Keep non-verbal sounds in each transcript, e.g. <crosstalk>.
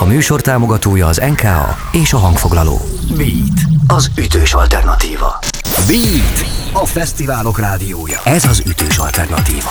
A műsor támogatója az NKA és a hangfoglaló. Beat, az ütős alternatíva. Beat, a fesztiválok rádiója. Ez az ütős alternatíva.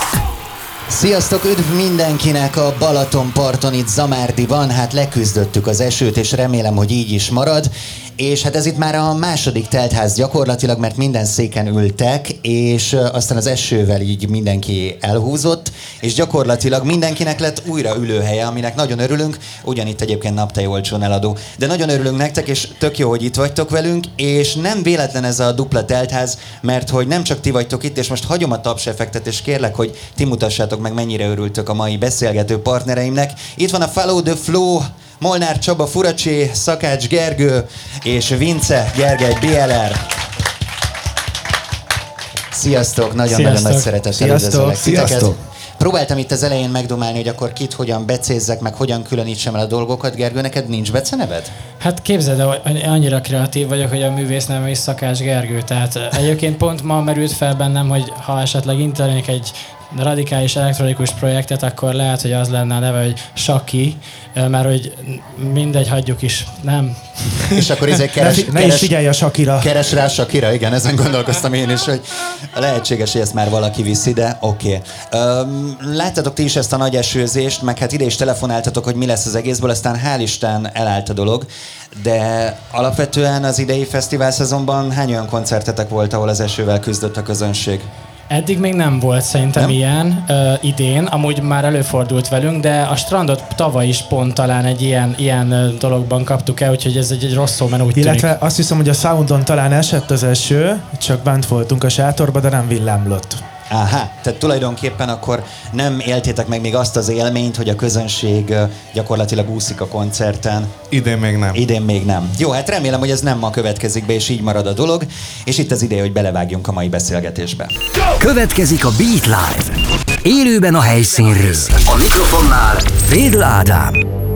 Sziasztok, üdv mindenkinek a Balatonparton itt Zamárdiban. Hát leküzdöttük az esőt, és remélem, hogy így is marad. És hát ez itt már a második teltház gyakorlatilag, mert minden széken ültek, és aztán az esővel így mindenki elhúzott, és gyakorlatilag mindenkinek lett újra ülőhelye, aminek nagyon örülünk, ugyanitt egyébként naptej olcsón eladó. De nagyon örülünk nektek, és tök jó, hogy itt vagytok velünk, és nem véletlen ez a dupla teltház, mert hogy nem csak ti vagytok itt, és most hagyom a tapseffektet, és kérlek, hogy ti mutassátok meg, mennyire örültök a mai beszélgető partnereimnek. Itt van a Follow the Flow, Molnár Csaba Furacsi, Szakács Gergő és Vince Gergely BLR. Sziasztok, nagyon-nagyon nagy szeretettel üdvözöllek titeket. Próbáltam itt az elején megdomálni, hogy akkor kit hogyan becézzek, meg hogyan különítsem el a dolgokat. Gergő, neked nincs beceneved? Hát képzeld el, hogy annyira kreatív vagyok, hogy a művész nem is Szakács Gergő. Tehát egyébként pont ma merült fel bennem, hogy ha esetleg internék egy radikális elektronikus projektet, akkor lehet, hogy az lenne a neve, hogy Saki, mert hogy mindegy, hagyjuk is, nem? És akkor ezért keres, ne, ne keres, is figyelj a Sakira. Keres rá Sakira, igen, ezen gondolkoztam én is, hogy lehetséges, hogy ezt már valaki viszi, de oké. Okay. Um, láttatok ti is ezt a nagy esőzést, meg hát ide is telefonáltatok, hogy mi lesz az egészből, aztán hál' Isten elállt a dolog, de alapvetően az idei fesztivál szezonban hány olyan koncertetek volt, ahol az esővel küzdött a közönség? Eddig még nem volt szerintem nem? ilyen uh, idén, amúgy már előfordult velünk, de a strandot tavaly is pont talán egy ilyen, ilyen dologban kaptuk el, úgyhogy ez egy, egy rossz szó, mert úgy Illetve tűnik. azt hiszem, hogy a Soundon talán esett az eső, csak bent voltunk a sátorba, de nem villámlott. Aha, tehát tulajdonképpen akkor nem éltétek meg még azt az élményt, hogy a közönség gyakorlatilag úszik a koncerten. Idén még nem. Idén még nem. Jó, hát remélem, hogy ez nem ma következik be, és így marad a dolog, és itt az ideje, hogy belevágjunk a mai beszélgetésbe. Következik a Beat Live. Élőben a helyszínről. A mikrofonnál Védl Ádám.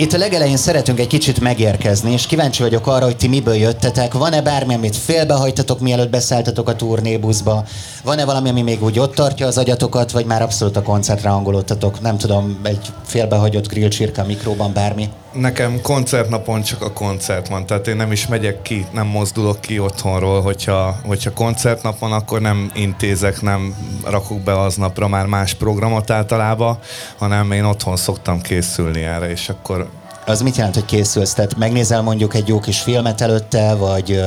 Itt a legelején szeretünk egy kicsit megérkezni, és kíváncsi vagyok arra, hogy ti miből jöttetek. Van-e bármi, amit félbehajtatok, mielőtt beszálltatok a turnébuszba? Van-e valami, ami még úgy ott tartja az agyatokat, vagy már abszolút a koncertre hangolódtatok? Nem tudom, egy félbehagyott grillcsirka mikróban, bármi? Nekem koncertnapon csak a koncert van, tehát én nem is megyek ki, nem mozdulok ki otthonról, hogyha, hogyha koncertnapon, akkor nem intézek, nem rakok be aznapra már más programot általában, hanem én otthon szoktam készülni erre, és akkor Az mit jelent, hogy készülsz? Tehát megnézel mondjuk egy jó kis filmet előtte, vagy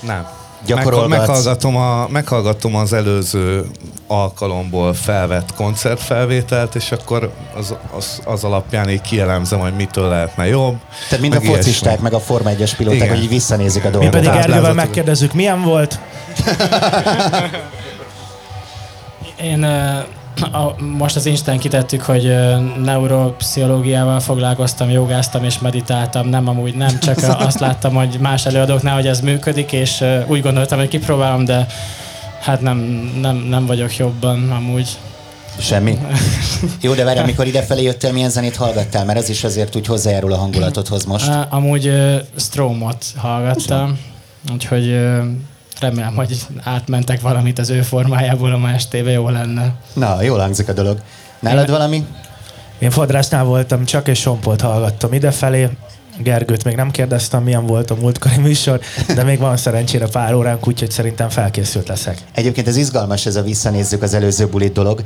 nem. Gyakorolgatsz. Meg, meghallgatom, a, meghallgatom az előző alkalomból felvett koncertfelvételt, és akkor az, az, az alapján így kielemzem, hogy mitől lehetne jobb. tehát mind a meg focisták, ilyesmi. meg a Forma 1-es pilóták, Igen. hogy így visszanézik a Mi dolgokat. pedig. Ergővel megkérdezzük, milyen volt? <laughs> Én uh, a, most az Instán kitettük, hogy neuropszichológiával foglalkoztam, jogáztam és meditáltam. Nem amúgy, nem csak <laughs> azt láttam, hogy más előadóknál, hogy ez működik, és úgy gondoltam, hogy kipróbálom, de hát nem, nem, nem vagyok jobban amúgy. Semmi. <laughs> Jó, de várj, amikor idefelé jöttél, milyen zenét hallgattál? Mert ez is azért úgy hozzájárul a hangulatodhoz most. Amúgy uh, Stromot hallgattam, úgyhogy uh, remélem, hogy átmentek valamit az ő formájából a ma estébe, jó lenne. Na, jól hangzik a dolog. Nálad valami? Én fodrásznál voltam csak, és Sompolt hallgattam idefelé. Gergőt még nem kérdeztem, milyen volt a múltkori műsor, de még van szerencsére pár óránk, úgyhogy szerintem felkészült leszek. Egyébként ez izgalmas, ez a visszanézzük az előző bulit dolog.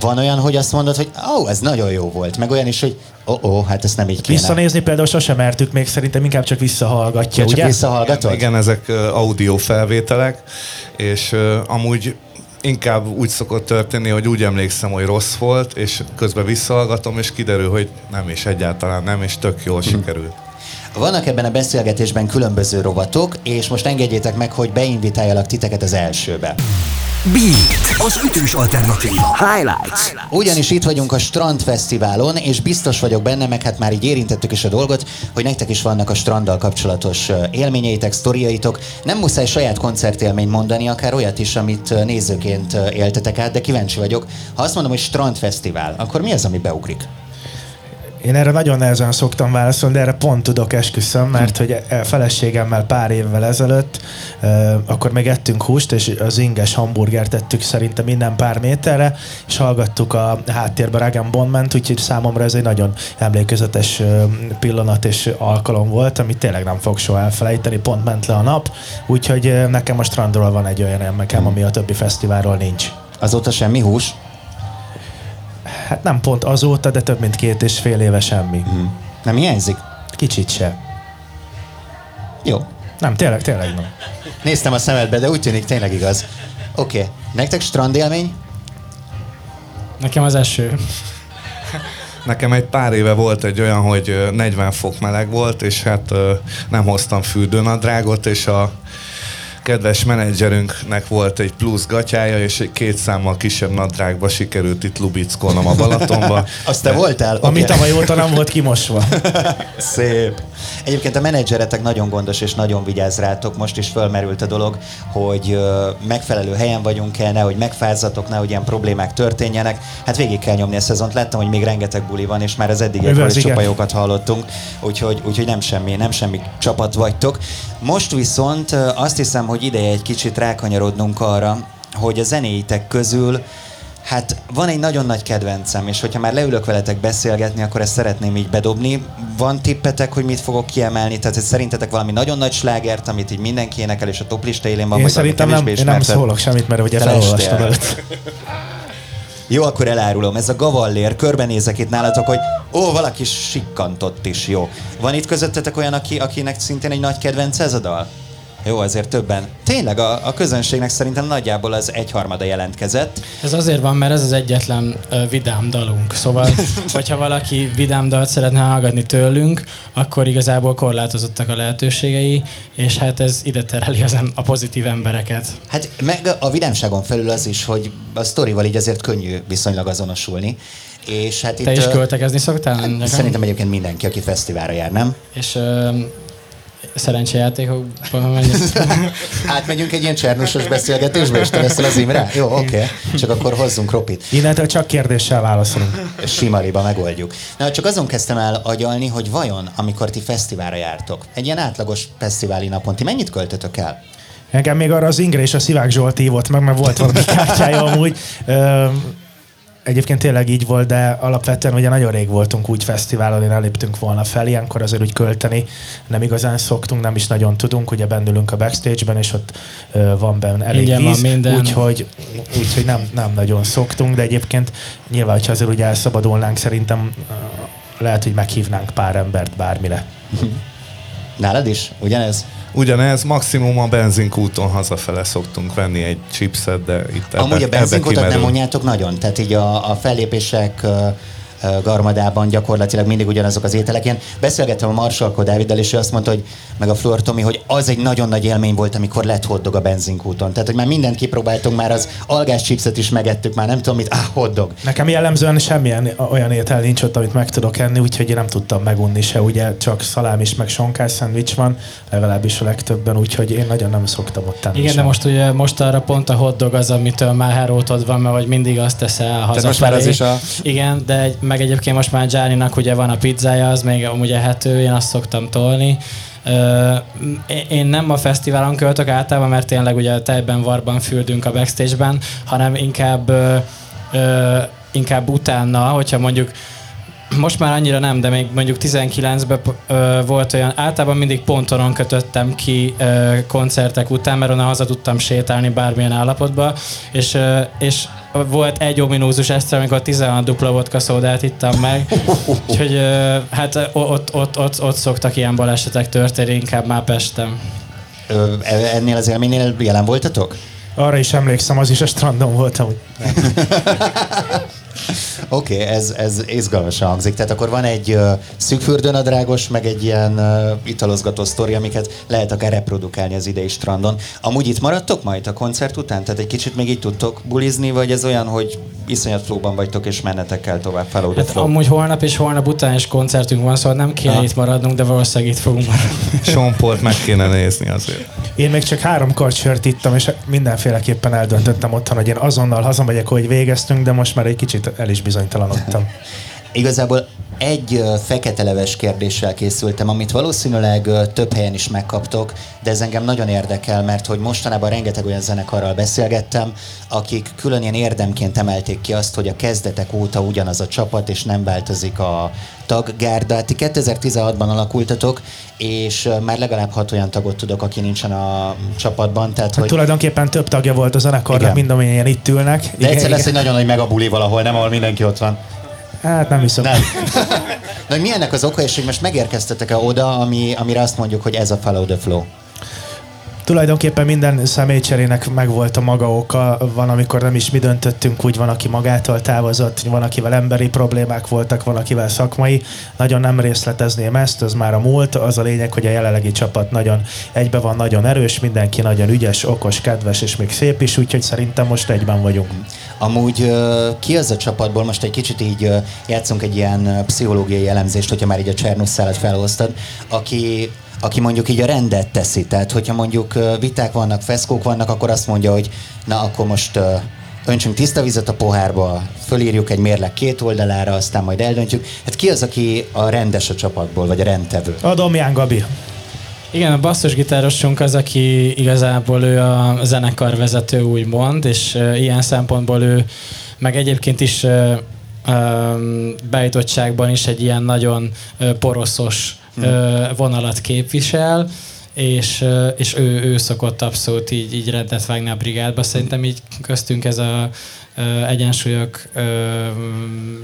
Van olyan, hogy azt mondod, hogy ó, oh, ez nagyon jó volt, meg olyan is, hogy ó, oh, oh, hát ezt nem így kéne. Visszanézni például sosem mertük még, szerintem inkább csak visszahallgatja, Ja, csak ugye? visszahallgatod? Igen, ezek ö, audio felvételek, és ö, amúgy inkább úgy szokott történni, hogy úgy emlékszem, hogy rossz volt, és közben visszahallgatom, és kiderül, hogy nem is egyáltalán nem, és tök jól Hm. sikerült. Vannak ebben a beszélgetésben különböző rovatok, és most engedjétek meg, hogy beinvitáljalak titeket az elsőbe. Beat, az ütős alternatíva. Highlights. Ugyanis itt vagyunk a Strand Fesztiválon, és biztos vagyok benne, meg hát már így érintettük is a dolgot, hogy nektek is vannak a stranddal kapcsolatos élményeitek, sztoriaitok. Nem muszáj saját koncertélményt mondani, akár olyat is, amit nézőként éltetek át, de kíváncsi vagyok. Ha azt mondom, hogy Strand Fesztivál, akkor mi az, ami beugrik? Én erre nagyon nehezen szoktam válaszolni, de erre pont tudok esküszöm, mert hogy e- feleségemmel pár évvel ezelőtt, akkor még ettünk húst, és az inges hamburgert tettük szerintem minden pár méterre, és hallgattuk a háttérben Ragan Bondment, úgyhogy számomra ez egy nagyon emlékezetes pillanat és alkalom volt, amit tényleg nem fog soha elfelejteni, pont ment le a nap, úgyhogy nekem a strandról van egy olyan emmekem, ami a többi fesztiválról nincs. Azóta semmi hús? Hát nem pont azóta, de több mint két és fél éve semmi. Hmm. Nem hiányzik? Kicsit se. Jó. Nem, tényleg, tényleg nem. Néztem a szemedbe, de úgy tűnik tényleg igaz. Oké. Okay. Nektek strandélmény? Nekem az eső. Nekem egy pár éve volt egy olyan, hogy 40 fok meleg volt, és hát nem hoztam fürdőnadrágot, és a kedves menedzserünknek volt egy plusz gatyája, és egy két számmal kisebb nadrágba sikerült itt lubickolnom a Balatonba. <laughs> Azt te voltál? Ami okay. tavaly óta nem volt kimosva. <laughs> Szép. Egyébként a menedzseretek nagyon gondos és nagyon vigyáz rátok. Most is fölmerült a dolog, hogy megfelelő helyen vagyunk-e, nehogy megfázzatok, nehogy ilyen problémák történjenek. Hát végig kell nyomni a szezont. Láttam, hogy még rengeteg buli van, és már az eddigiekről is csopajokat hallottunk, úgyhogy, úgyhogy nem semmi, nem semmi csapat vagytok. Most viszont azt hiszem, hogy ideje egy kicsit rákanyarodnunk arra, hogy a zenéitek közül Hát van egy nagyon nagy kedvencem, és hogyha már leülök veletek beszélgetni, akkor ezt szeretném így bedobni. Van tippetek, hogy mit fogok kiemelni? Tehát hogy szerintetek valami nagyon nagy slágert, amit így mindenki énekel, és a toplista élén van, én vagy szerintem nem, én nem szólok semmit, mert ugye felolvastam előtt. Jó, akkor elárulom. Ez a gavallér. Körbenézek itt nálatok, hogy ó, valaki sikkantott is, jó. Van itt közöttetek olyan, aki, akinek szintén egy nagy kedvence ez a dal? Jó, azért többen. Tényleg a, a közönségnek szerintem nagyjából az egyharmada jelentkezett. Ez azért van, mert ez az egyetlen uh, vidám dalunk. Szóval, <laughs> hogyha valaki vidám dalt szeretne hallgatni tőlünk, akkor igazából korlátozottak a lehetőségei, és hát ez ide tereli az, a pozitív embereket. Hát meg a vidámságon felül az is, hogy a sztorival így azért könnyű viszonylag azonosulni. És hát Te itt, is költekezni szoktál? Hát, szerintem egyébként mindenki, aki fesztiválra jár, nem? És uh, szerencsejátékokban menjünk. <laughs> Átmegyünk egy ilyen csernusos beszélgetésbe, és te leszel az Imre? Jó, oké. Okay. Csak akkor hozzunk ropit. Innentől csak kérdéssel válaszolunk. Simaliba megoldjuk. Na, csak azon kezdtem el agyalni, hogy vajon, amikor ti fesztiválra jártok, egy ilyen átlagos fesztiváli napon, ti mennyit költötök el? Engem még arra az Ingre és a Szivák Zsolt hívott meg, mert volt valami kártyája amúgy. Egyébként tényleg így volt, de alapvetően ugye nagyon rég voltunk úgy fesztiválon, én eléptünk volna fel, ilyenkor azért úgy költeni nem igazán szoktunk, nem is nagyon tudunk, ugye bennülünk a backstage-ben, és ott uh, van benne elég Igen, víz, úgyhogy, úgyhogy nem, nem nagyon szoktunk, de egyébként nyilván, hogyha azért ugye elszabadulnánk, szerintem lehet, hogy meghívnánk pár embert bármire. Nálad is? Ugyanez? Ugyanez, maximum a benzinkúton hazafele szoktunk venni egy chipset, de itt ebbe, Amúgy a benzinkútot nem mondjátok nagyon? Tehát így a, a fellépések garmadában gyakorlatilag mindig ugyanazok az ételek. Én beszélgettem a Marsalko Dáviddal, és ő azt mondta, hogy meg a Flor Tomi, hogy az egy nagyon nagy élmény volt, amikor lett hoddog a benzinkúton. Tehát, hogy már mindent kipróbáltunk, már az algás chipset is megettük, már nem tudom mit, ah, hoddog. Nekem jellemzően semmilyen olyan étel nincs ott, amit meg tudok enni, úgyhogy én nem tudtam megunni se, ugye csak szalám is, meg sonkás szendvics van, legalábbis a legtöbben, úgyhogy én nagyon nem szoktam ott tenni. Igen, sem. de most ugye most arra pont a hoddog az, amitől már herótod van, mert hogy mindig azt teszel hazafelé. most már az is a... Igen, de egy, meg egyébként most már Gianninak ugye van a pizzája, az még amúgy ehető, én azt szoktam tolni. én nem a fesztiválon költök általában, mert tényleg ugye tejben, varban fürdünk a backstage-ben, hanem inkább, inkább utána, hogyha mondjuk most már annyira nem, de még mondjuk 19-ben ö, volt olyan, általában mindig pontonon kötöttem ki ö, koncertek után, mert onnan haza tudtam sétálni bármilyen állapotba, és, ö, és volt egy ominózus este, amikor 16 dupla vodka szódát ittam meg, <laughs> úgyhogy hát ott, ott, ott, ott szoktak ilyen balesetek történni, inkább már Pestem. Ö, ennél az élménynél jelen voltatok? Arra is emlékszem, az is a strandon voltam. <laughs> Oké, okay, ez, ez izgalmasan hangzik. Tehát akkor van egy uh, szűkfürdőnadrágos, meg egy ilyen uh, italozgató sztori, amiket lehet akár reprodukálni az idei strandon. Amúgy itt maradtok majd a koncert után? Tehát egy kicsit még itt tudtok bulizni, vagy ez olyan, hogy iszonyat flóban vagytok, és mennetek kell tovább feló hát amúgy holnap és holnap után is koncertünk van, szóval nem kéne itt maradnunk, de valószínűleg itt fogunk maradni. Sompolt meg kéne nézni azért. Én még csak három karcsört ittam, és mindenféleképpen eldöntöttem otthon, hogy én azonnal hazamegyek, hogy végeztünk, de most már egy kicsit el is bizonytalanodtam. Igazából egy fekete leves kérdéssel készültem, amit valószínűleg több helyen is megkaptok, de ez engem nagyon érdekel, mert hogy mostanában rengeteg olyan zenekarral beszélgettem, akik külön ilyen érdemként emelték ki azt, hogy a kezdetek óta ugyanaz a csapat, és nem változik a taggárda. Ti 2016-ban alakultatok, és már legalább hat olyan tagot tudok, aki nincsen a csapatban. Tehát, hát hogy... Tulajdonképpen több tagja volt a zenekarnak, mind amennyien itt ülnek. De igen, egyszer igen. lesz egy nagyon nagy megabuli valahol, nem ahol mindenki ott van. Hát nem hiszem. Nem. De ennek az oka, és hogy most megérkeztetek-e oda, ami, amire azt mondjuk, hogy ez a follow the flow? Tulajdonképpen minden személycserének megvolt a maga oka. Van, amikor nem is mi döntöttünk, úgy van, aki magától távozott, van, akivel emberi problémák voltak, van, akivel szakmai. Nagyon nem részletezném ezt, az már a múlt. Az a lényeg, hogy a jelenlegi csapat nagyon egybe van, nagyon erős, mindenki nagyon ügyes, okos, kedves és még szép is, úgyhogy szerintem most egyben vagyunk. Amúgy ki az a csapatból, most egy kicsit így játszunk egy ilyen pszichológiai elemzést, hogyha már így a Csernusszálat felhoztad, aki aki mondjuk így a rendet teszi. Tehát, hogyha mondjuk viták vannak, feszkók vannak, akkor azt mondja, hogy na, akkor most öntsünk tiszta vizet a pohárba, fölírjuk egy mérleg két oldalára, aztán majd eldöntjük. Hát ki az, aki a rendes a csapatból, vagy a rendtevő? A Domján Gabi. Igen, a basszusgitárosunk az, aki igazából ő a zenekarvezető úgymond, és ilyen szempontból ő meg egyébként is bejutottságban is egy ilyen nagyon uh, poroszos vonalat képvisel, és, és ő, ő szokott abszolút így, így rendet vágni a brigádba. Szerintem így köztünk ez a egyensúlyok,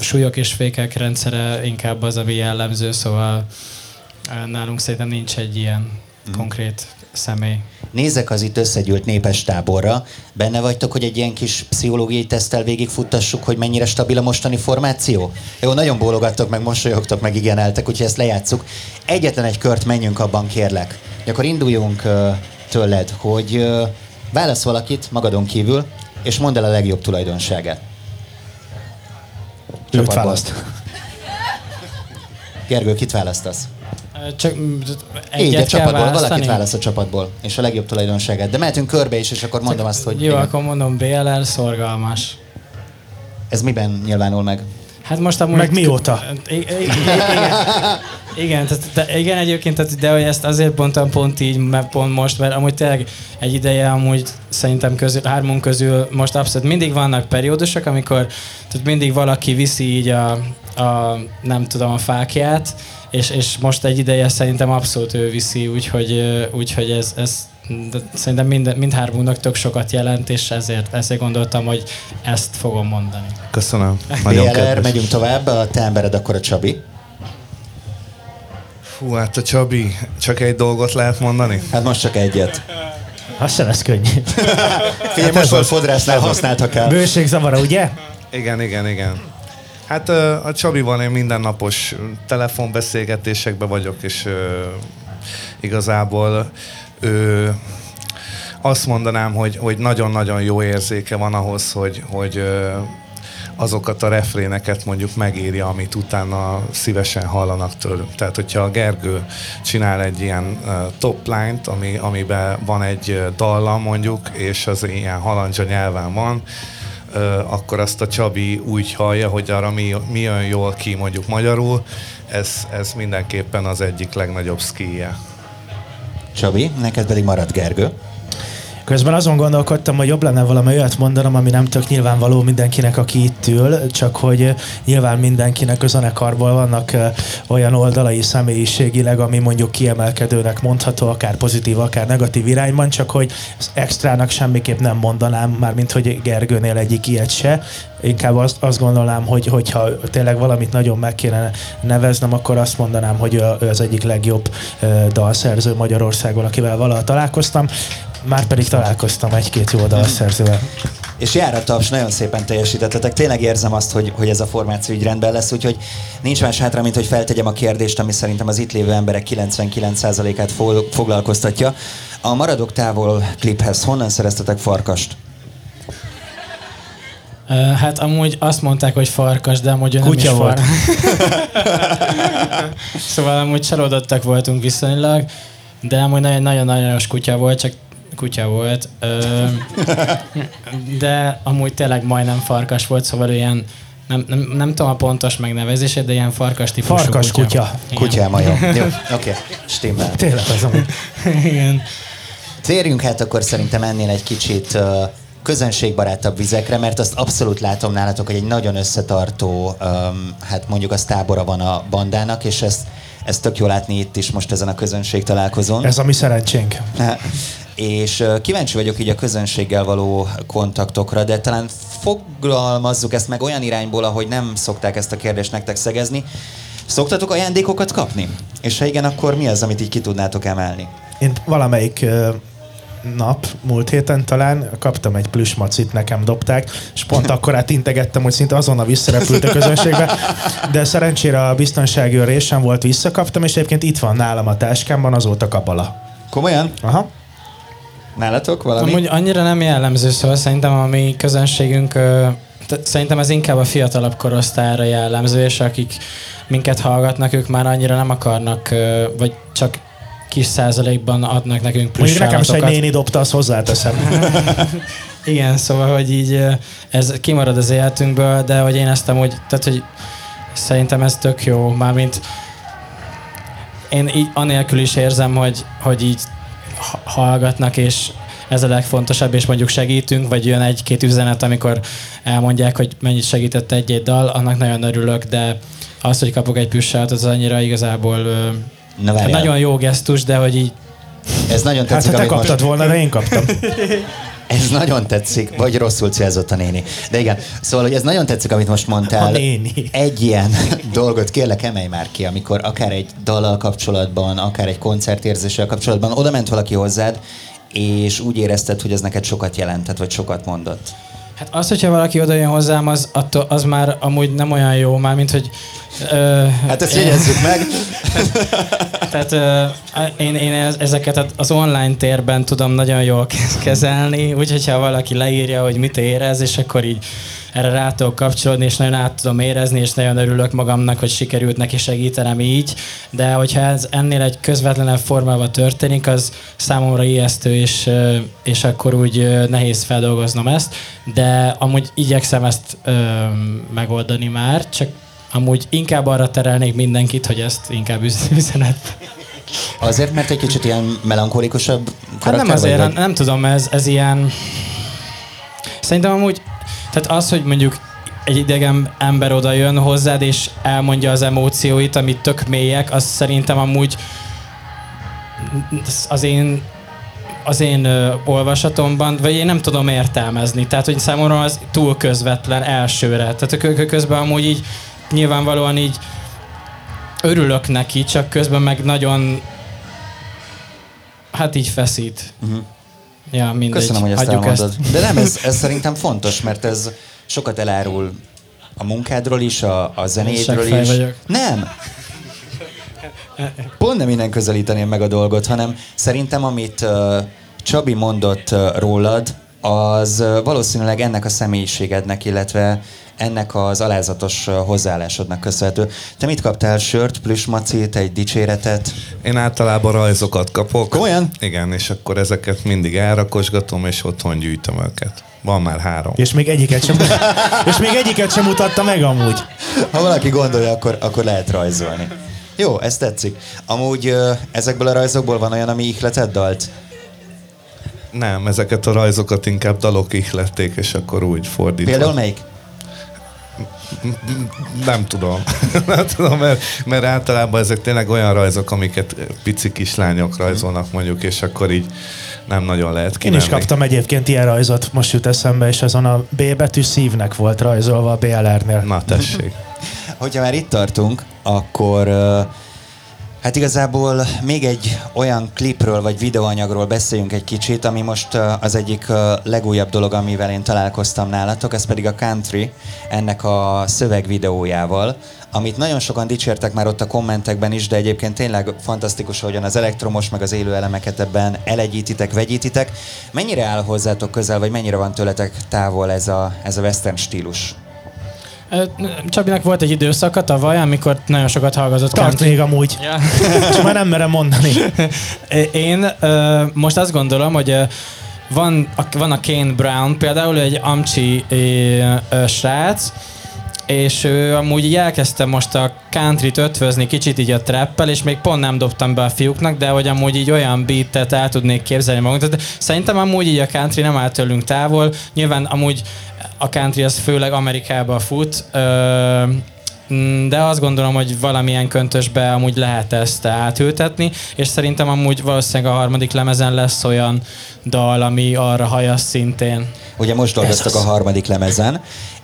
súlyok és fékek rendszere inkább az, ami jellemző, szóval nálunk szerintem nincs egy ilyen mm. konkrét személy. Nézek az itt összegyűlt népes táborra. Benne vagytok, hogy egy ilyen kis pszichológiai tesztel végigfuttassuk, hogy mennyire stabil a mostani formáció? Jó, nagyon bólogattok, meg mosolyogtok, meg igeneltek, úgyhogy ezt lejátszuk. Egyetlen egy kört menjünk abban, kérlek. Akkor induljunk uh, tőled, hogy uh, válasz valakit magadon kívül, és mondd el a legjobb tulajdonságát. Őt választ. Gergő, kit választasz? Csak egyet Így, a csapatból, valakit választ a csapatból, és a legjobb tulajdonságát. De mehetünk körbe is, és akkor mondom Csak azt, hogy... Jó, igen. akkor mondom BLL, szorgalmas. Ez miben nyilvánul meg? Hát most amúgy... Meg mióta? Igen, igen, tehát, de, igen egyébként, tehát, de hogy ezt azért mondtam pont így, mert pont most, mert amúgy tényleg egy ideje amúgy szerintem közül, hármunk közül most abszolút mindig vannak periódusok, amikor tehát mindig valaki viszi így a, a nem tudom, a fákját, és, és most egy ideje szerintem abszolút ő viszi, úgyhogy, úgyhogy ez, ez de szerintem mind, mindhármunknak tök sokat jelent, és ezért, ezért gondoltam, hogy ezt fogom mondani. Köszönöm. Nagyon BLR, megyünk tovább, a te embered akkor a Csabi. Fú, hát a Csabi, csak egy dolgot lehet mondani? Hát most csak egyet. Az sem lesz könnyű. Figyelj, hát most volt fodrásznál használtak el. Bőségzavara, ugye? Igen, igen, igen. Hát a Csabival én mindennapos telefonbeszélgetésekben vagyok, és igazából ő, azt mondanám, hogy, hogy nagyon-nagyon jó érzéke van ahhoz, hogy, hogy azokat a refréneket mondjuk megírja, amit utána szívesen hallanak tőlünk. Tehát, hogyha a Gergő csinál egy ilyen top line-t, ami, amiben van egy dallam mondjuk, és az ilyen halandzsa nyelven van, akkor azt a Csabi úgy hallja, hogy arra mi, mi jön jól ki mondjuk magyarul, ez, ez mindenképpen az egyik legnagyobb skije. Csabi, neked pedig marad Gergő. Közben azon gondolkodtam, hogy jobb lenne valami olyat mondanom, ami nem tök nyilvánvaló mindenkinek, aki itt ül, csak hogy nyilván mindenkinek a zenekarból vannak olyan oldalai személyiségileg, ami mondjuk kiemelkedőnek mondható, akár pozitív, akár negatív irányban, csak hogy az extrának semmiképp nem mondanám, már mint hogy Gergőnél egyik ilyet se. Inkább azt, azt gondolnám, hogy hogyha tényleg valamit nagyon meg kéne neveznem, akkor azt mondanám, hogy ő az egyik legjobb dalszerző Magyarországon, akivel valaha találkoztam. Már pedig találkoztam egy-két jó dalszerzővel. És jár a taps, nagyon szépen teljesítettetek. Tényleg érzem azt, hogy, hogy ez a formáció így rendben lesz, úgyhogy nincs más hátra, mint hogy feltegyem a kérdést, ami szerintem az itt lévő emberek 99%-át foglalkoztatja. A Maradok távol kliphez honnan szereztetek farkast? Hát amúgy azt mondták, hogy farkas, de amúgy nem Kutya is volt. Far... <laughs> szóval amúgy csalódottak voltunk viszonylag, de amúgy nagyon-nagyon kutya volt, csak kutya volt, ö, de amúgy tényleg majdnem farkas volt, szóval ilyen nem, nem, nem tudom a pontos megnevezését, de ilyen farkas típusú Farkas kutya. kutya. Kutyáma, <laughs> jó. Oké. Okay. Stimmel. Tényleg az amúgy. Igen. Térjünk hát akkor szerintem ennél egy kicsit uh, közönségbarátabb vizekre, mert azt abszolút látom nálatok, hogy egy nagyon összetartó, um, hát mondjuk az tábora van a bandának, és ezt, ezt tök jó látni itt is most ezen a közönség találkozón. Ez a mi szerencsénk. <laughs> És kíváncsi vagyok így a közönséggel való kontaktokra, de talán fogalmazzuk ezt meg olyan irányból, ahogy nem szokták ezt a kérdést nektek szegezni. Szoktatok ajándékokat kapni? És ha igen, akkor mi az, amit így ki tudnátok emelni? Én valamelyik nap, múlt héten talán kaptam egy plusz macit, nekem dobták, és pont <laughs> akkor át integettem, hogy szinte azonnal visszarepült a közönségbe, de szerencsére a biztonsági őr sem volt, visszakaptam, és egyébként itt van nálam a táskámban, azóta kapala. Komolyan? Aha. Nálatok valami? Amúgy annyira nem jellemző, szóval szerintem a mi közönségünk, szerintem ez inkább a fiatalabb korosztályra jellemző, és akik minket hallgatnak, ők már annyira nem akarnak, vagy csak kis százalékban adnak nekünk plusz Mondjuk nekem is egy néni dobta, azt hozzáteszem. <laughs> Igen, szóval, hogy így ez kimarad az életünkből, de hogy én ezt amúgy, tehát, hogy szerintem ez tök jó, mármint én így anélkül is érzem, hogy, hogy így hallgatnak, és ez a legfontosabb, és mondjuk segítünk, vagy jön egy-két üzenet, amikor elmondják, hogy mennyit segített egy-egy dal, annak nagyon örülök, de az, hogy kapok egy püssát, az annyira igazából Na várjál. nagyon jó gesztus, de hogy így Ez nagyon Hát tetszik, ha te amit most... kaptad volna, de én kaptam. <laughs> Ez nagyon tetszik, vagy rosszul célzott a néni. De igen, szóval, hogy ez nagyon tetszik, amit most mondtál. A néni. Egy ilyen <laughs> dolgot kérlek, emelj már ki, amikor akár egy dallal kapcsolatban, akár egy koncertérzéssel kapcsolatban oda ment valaki hozzád, és úgy érezted, hogy ez neked sokat jelentett, vagy sokat mondott. Hát az, hogyha valaki oda jön hozzám, az, attól, az már amúgy nem olyan jó, már mint hogy... Ö, Hát ezt jegyezzük meg. <laughs> Tehát ö, én, én ez- ezeket az online térben tudom nagyon jól ke- kezelni, úgyhogy ha valaki leírja, hogy mit érez, és akkor így erre rá tudok kapcsolódni, és nagyon át tudom érezni, és nagyon örülök magamnak, hogy sikerült neki segítenem így, de hogyha ez ennél egy közvetlenebb formában történik, az számomra ijesztő, és, és akkor úgy nehéz feldolgoznom ezt, de amúgy igyekszem ezt ö, megoldani már, csak amúgy inkább arra terelnék mindenkit, hogy ezt inkább üz- <laughs> üzenet. Azért, mert egy kicsit ilyen melankolikusabb Hát karakter nem azért, vagy, nem tudom, ez, ez ilyen... Szerintem amúgy, tehát az, hogy mondjuk egy idegen ember oda jön hozzád, és elmondja az emócióit, amit tök mélyek, az szerintem amúgy az én az én ö, olvasatomban, vagy én nem tudom értelmezni. Tehát, hogy számomra az túl közvetlen elsőre. Tehát a kö- kö- közben amúgy így nyilvánvalóan így örülök neki, csak közben meg nagyon hát így feszít. Uh-huh. Ja, mindegy. Köszönöm, hogy ezt Hagyjuk elmondod. De nem, ez, ez szerintem fontos, mert ez sokat elárul a munkádról is, a, a zenédről is. vagyok. Nem. Pont nem innen közelíteném meg a dolgot, hanem szerintem, amit uh, Csabi mondott uh, rólad, az uh, valószínűleg ennek a személyiségednek, illetve ennek az alázatos hozzáállásodnak köszönhető. Te mit kaptál? Sört, plüsmacit, egy dicséretet? Én általában rajzokat kapok. Komolyan? Igen, és akkor ezeket mindig elrakosgatom, és otthon gyűjtöm őket. Van már három. És még egyiket sem, <laughs> és még egyiket sem mutatta meg amúgy. Ha valaki gondolja, akkor, akkor lehet rajzolni. Jó, ez tetszik. Amúgy ezekből a rajzokból van olyan, ami ihletett dalt? Nem, ezeket a rajzokat inkább dalok ihlették, és akkor úgy fordítva. Például melyik? Nem tudom. <laughs> nem tudom, mert, mert általában ezek tényleg olyan rajzok, amiket pici kislányok rajzolnak mondjuk, és akkor így nem nagyon lehet Én kimenni. is kaptam egyébként ilyen rajzot, most jut eszembe, és azon a B betű szívnek volt rajzolva a BLR-nél. Na, tessék. Hogyha már itt tartunk, akkor ö, hát igazából még egy olyan klipről vagy videóanyagról beszéljünk egy kicsit, ami most az egyik legújabb dolog, amivel én találkoztam nálatok, ez pedig a Country, ennek a szövegvideójával, amit nagyon sokan dicsértek már ott a kommentekben is, de egyébként tényleg fantasztikus, ahogyan az elektromos meg az élő elemeket ebben elegyítitek, vegyítitek. Mennyire áll hozzátok közel, vagy mennyire van tőletek távol ez a, ez a western stílus? Csabinak volt egy időszaka tavaly, amikor nagyon sokat hallgatott Tart country. még amúgy. Ja. Csak már nem merem mondani. <laughs> Én most azt gondolom, hogy van a, van a Kane Brown, például egy amcsi ö, ö, srác, és ő amúgy így elkezdte most a country-t ötvözni kicsit így a trappel, és még pont nem dobtam be a fiúknak, de hogy amúgy így olyan beatet el tudnék képzelni magunkat. De szerintem amúgy így a country nem áll tőlünk távol. Nyilván amúgy a country az főleg Amerikába fut, de azt gondolom, hogy valamilyen köntösbe amúgy lehet ezt átültetni, és szerintem amúgy valószínűleg a harmadik lemezen lesz olyan dal, ami arra hajasz szintén. Ugye most dolgoztak a harmadik lemezen,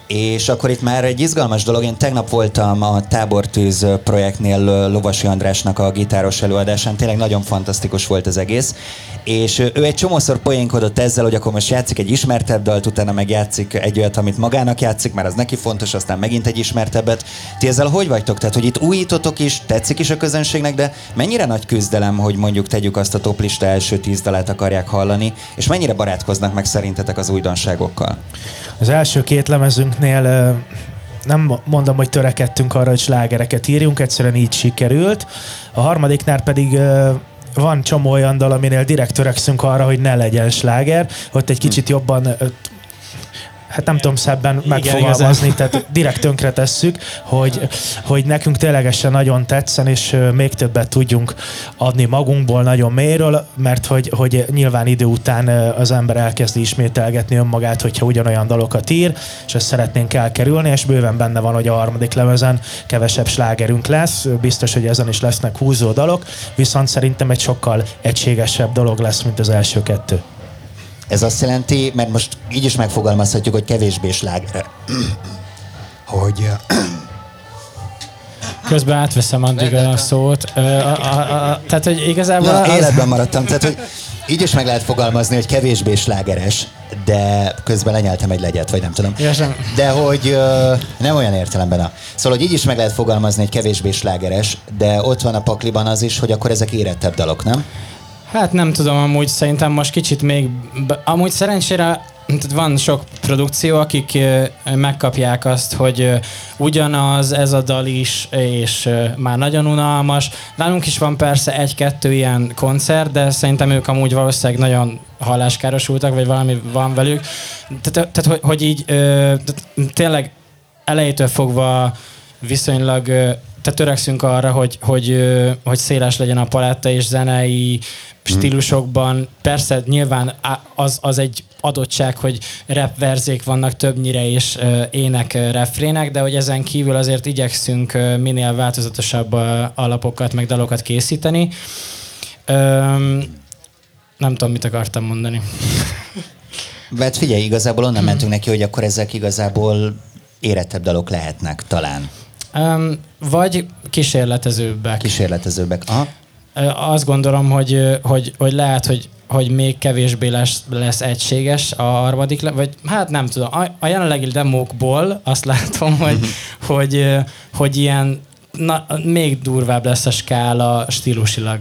és akkor itt már egy izgalmas dolog, én tegnap voltam a Tábortűz projektnél Lovasi Andrásnak a gitáros előadásán, tényleg nagyon fantasztikus volt az egész, és ő egy csomószor poénkodott ezzel, hogy akkor most játszik egy ismertebb dalt, utána meg játszik egy olyat, amit magának játszik, mert az neki fontos, aztán megint egy ismertebbet. Ti ezzel hogy vagytok? Tehát, hogy itt újítotok is, tetszik is a közönségnek, de mennyire nagy küzdelem, hogy mondjuk tegyük azt a toplista első tíz dalát akarják hallani, és mennyire barátkoznak meg szerintetek az újdonságokkal? Az első két lemezünknél nem mondom, hogy törekedtünk arra, hogy slágereket írjunk, egyszerűen így sikerült. A harmadiknál pedig van csomó olyan dal, aminél direkt törekszünk arra, hogy ne legyen sláger, ott egy kicsit jobban hát nem tudom szebben megfogalmazni, tehát direkt tönkre tesszük, hogy, hogy nekünk ténylegesen nagyon tetszen, és még többet tudjunk adni magunkból nagyon mélyről, mert hogy, hogy nyilván idő után az ember elkezdi ismételgetni önmagát, hogyha ugyanolyan dalokat ír, és ezt szeretnénk elkerülni, és bőven benne van, hogy a harmadik lemezen kevesebb slágerünk lesz, biztos, hogy ezen is lesznek húzó dalok, viszont szerintem egy sokkal egységesebb dolog lesz, mint az első kettő. Ez azt jelenti, mert most így is megfogalmazhatjuk, hogy kevésbé sláger. <clears throat> hogy <clears throat> Közben átveszem addig a szót. A, a, a, tehát, hogy igazából... Na, az... életben maradtam. Tehát, hogy így is meg lehet fogalmazni, hogy kevésbé slágeres, de közben lenyeltem egy legyet, vagy nem tudom. De hogy nem olyan értelemben. A... Szóval, hogy így is meg lehet fogalmazni, hogy kevésbé slágeres, de ott van a pakliban az is, hogy akkor ezek érettebb dalok, nem? Hát nem tudom, amúgy szerintem most kicsit még... Amúgy szerencsére van sok produkció, akik megkapják azt, hogy ugyanaz ez a dal is, és már nagyon unalmas. Nálunk is van persze egy-kettő ilyen koncert, de szerintem ők amúgy valószínűleg nagyon halláskárosultak, vagy valami van velük. Tehát, hogy, hogy így tényleg elejétől fogva viszonylag tehát törekszünk arra, hogy, hogy, hogy széles legyen a paletta és zenei stílusokban. Persze nyilván az, az egy adottság, hogy rap verzék vannak többnyire és uh, ének uh, refrének, de hogy ezen kívül azért igyekszünk uh, minél változatosabb alapokat, meg dalokat készíteni. Um, nem tudom, mit akartam mondani. <laughs> Hát figyelj, igazából onnan mentünk neki, hogy akkor ezek igazából érettebb dalok lehetnek talán. Um, vagy kísérletezőbbek. Kísérletezőbbek, aha azt gondolom, hogy, hogy, hogy lehet, hogy, hogy még kevésbé lesz, lesz egységes a harmadik, vagy hát nem tudom, a, a jelenlegi demókból azt látom, hogy, hogy, hogy ilyen na, még durvább lesz a skála stílusilag.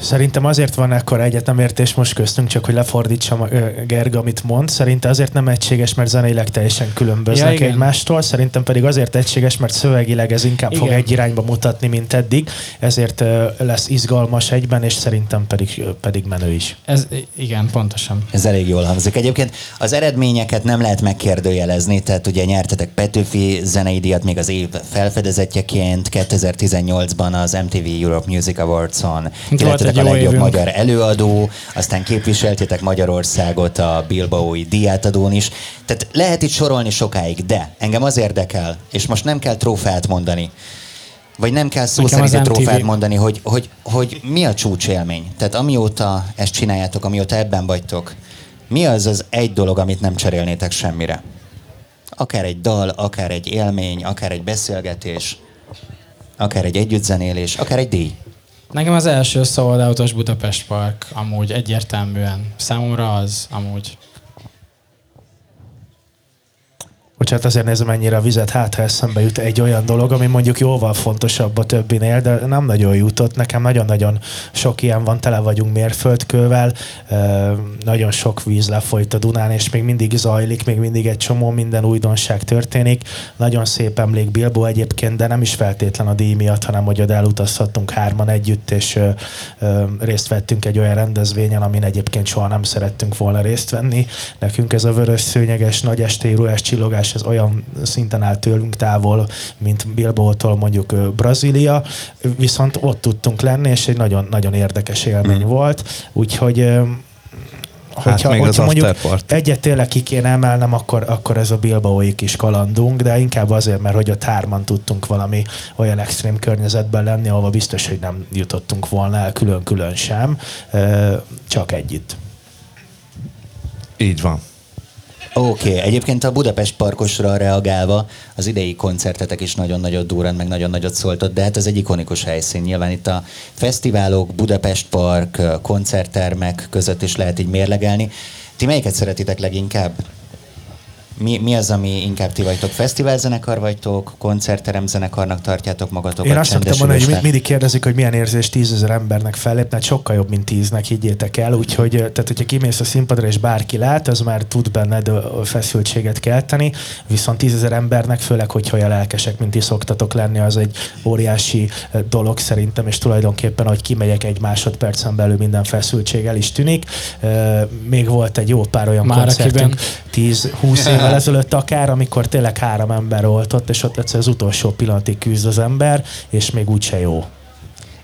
Szerintem azért van ekkor egyetemértés most köztünk, csak hogy lefordítsam Gerga, amit mond. Szerintem azért nem egységes, mert zeneileg teljesen különböznek ja, egymástól. Szerintem pedig azért egységes, mert szövegileg ez inkább igen. fog egy irányba mutatni, mint eddig. Ezért lesz izgalmas egyben, és szerintem pedig, pedig menő is. Ez, igen, pontosan. Ez elég jól hangzik. Egyébként az eredményeket nem lehet megkérdőjelezni, tehát ugye nyertetek Petőfi zenei díjat még az év felfedezetjeként 2018-ban az MTV Europe Music Awards-on, lettetek a legjobb évünk. magyar előadó, aztán képviseltétek Magyarországot a Bilbaói diátadón is. Tehát lehet itt sorolni sokáig, de engem az érdekel, és most nem kell trófeát mondani, vagy nem kell szó szerint egy trófeát mondani, hogy, hogy, hogy mi a csúcsélmény. Tehát amióta ezt csináljátok, amióta ebben vagytok, mi az az egy dolog, amit nem cserélnétek semmire? Akár egy dal, akár egy élmény, akár egy beszélgetés, akár egy együttzenélés, akár egy díj. Nekem az első Sold Budapest Park amúgy egyértelműen. Számomra az amúgy. Bocsánat, azért nézem ennyire a vizet, hát ha eszembe jut egy olyan dolog, ami mondjuk jóval fontosabb a többinél, de nem nagyon jutott. Nekem nagyon-nagyon sok ilyen van, tele vagyunk mérföldkővel, nagyon sok víz lefolyt a Dunán, és még mindig zajlik, még mindig egy csomó minden újdonság történik. Nagyon szép emlék Bilbo egyébként, de nem is feltétlen a díj miatt, hanem hogy oda elutazhattunk hárman együtt, és részt vettünk egy olyan rendezvényen, amin egyébként soha nem szerettünk volna részt venni. Nekünk ez a vörös szőnyeges, nagy estély csillogás ez olyan szinten áll tőlünk távol, mint Bilbao-tól mondjuk Brazília, viszont ott tudtunk lenni, és egy nagyon, nagyon érdekes élmény mm. volt, úgyhogy Hát hogyha, még hogyha az mondjuk egyet tényleg ki kéne emelnem, akkor, akkor ez a Bilbaói kis kalandunk, de inkább azért, mert hogy a hárman tudtunk valami olyan extrém környezetben lenni, ahol biztos, hogy nem jutottunk volna el külön-külön sem, csak együtt. Így van. Oké, okay. egyébként a Budapest parkosra reagálva az idei koncertetek is nagyon nagyot durrant, meg nagyon nagyot szóltott, de hát ez egy ikonikus helyszín. Nyilván itt a fesztiválok, Budapest Park, koncerttermek között is lehet így mérlegelni. Ti melyiket szeretitek leginkább? Mi, mi az, ami inkább ti vagytok? Fesztiválzenekar vagytok? Koncertteremzenekarnak tartjátok magatokat? Én azt szoktam mondani, hogy mindig kérdezik, hogy milyen érzés tízezer embernek fellépni, hát sokkal jobb, mint tíznek, higgyétek el. Úgyhogy, tehát, hogyha kimész a színpadra és bárki lát, az már tud benned feszültséget kelteni, viszont tízezer embernek, főleg, hogyha olyan lelkesek, mint ti szoktatok lenni, az egy óriási dolog szerintem, és tulajdonképpen, hogy kimegyek egy másodpercen belül minden feszültség el is tűnik. Még volt egy jó pár olyan már koncertünk, 10-20 év évvel ezelőtt akár, amikor tényleg három ember volt ott, és ott egyszer az utolsó pillanatig küzd az ember, és még úgyse jó.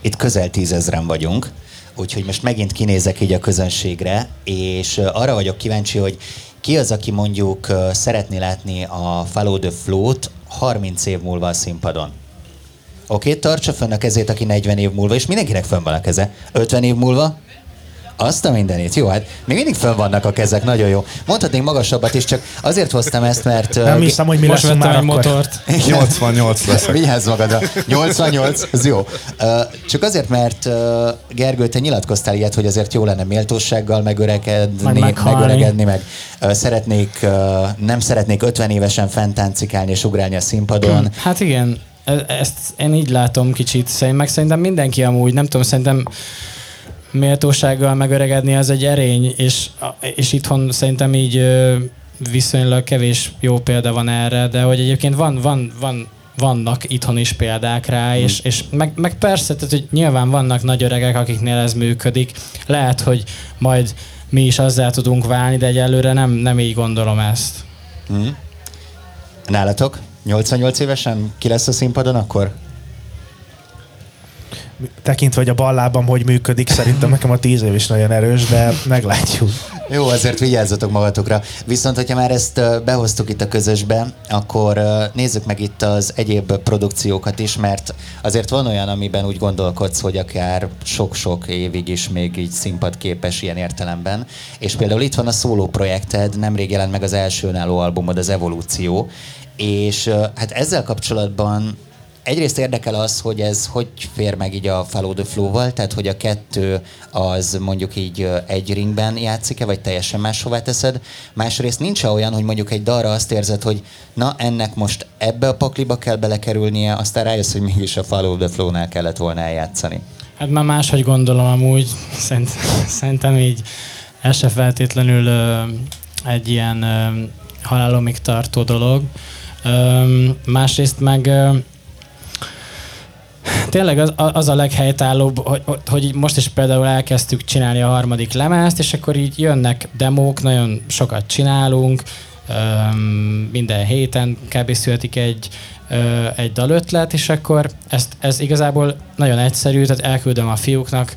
Itt közel tízezren vagyunk, úgyhogy most megint kinézek így a közönségre, és arra vagyok kíváncsi, hogy ki az, aki mondjuk szeretné látni a Follow the Flow-t 30 év múlva a színpadon? Oké, okay, tartsa fönn a kezét, aki 40 év múlva, és mindenkinek fönn van a keze. 50 év múlva? Azt a mindenit. Jó, hát még mindig fönn vannak a kezek, nagyon jó. Mondhatnék magasabbat is, csak azért hoztam ezt, mert... Nem uh, hiszem, hogy mi lesz már akkor. motort. <laughs> 88 lesz. <laughs> Vigyázz magadra. 88, ez jó. Uh, csak azért, mert uh, Gergő, te nyilatkoztál ilyet, hogy azért jó lenne méltósággal megöregedni, meg megöregedni, meg uh, szeretnék, uh, nem szeretnék 50 évesen fentáncikálni és ugrálni a színpadon. <clears throat> Hát igen, e- ezt én így látom kicsit, meg szerintem mindenki amúgy, nem tudom, szerintem méltósággal megöregedni az egy erény, és, és itthon szerintem így viszonylag kevés jó példa van erre, de hogy egyébként van, van, van vannak itthon is példák rá, mm. és, és meg, meg persze, tehát, hogy nyilván vannak nagy öregek, akiknél ez működik. Lehet, hogy majd mi is azzal tudunk válni, de egyelőre nem, nem így gondolom ezt. Mm. Nálatok? 88 évesen ki lesz a színpadon akkor? Tekintve, hogy a ballábam hogy működik, szerintem nekem a tíz év is nagyon erős, de meglátjuk. Jó, azért vigyázzatok magatokra. Viszont, hogyha már ezt behoztuk itt a közösbe, akkor nézzük meg itt az egyéb produkciókat is, mert azért van olyan, amiben úgy gondolkodsz, hogy akár sok-sok évig is még így színpadképes ilyen értelemben. És például itt van a szóló projekted, nemrég jelent meg az első önálló albumod, az Evolúció, és hát ezzel kapcsolatban egyrészt érdekel az, hogy ez hogy fér meg így a Follow the Flow-val, tehát hogy a kettő az mondjuk így egy ringben játszik-e, vagy teljesen máshová teszed. Másrészt nincs olyan, hogy mondjuk egy dalra azt érzed, hogy na ennek most ebbe a pakliba kell belekerülnie, aztán rájössz, hogy mégis a Follow the Flow-nál kellett volna eljátszani. Hát már máshogy gondolom amúgy, Szerint, szerintem így ez se feltétlenül ö, egy ö, halálomig tartó dolog. Ö, másrészt meg ö, tényleg az, az a leghelytállóbb, hogy, hogy most is például elkezdtük csinálni a harmadik lemezt, és akkor így jönnek demók, nagyon sokat csinálunk, minden héten kb. születik egy, egy dalötlet, és akkor ezt, ez igazából nagyon egyszerű, tehát elküldöm a fiúknak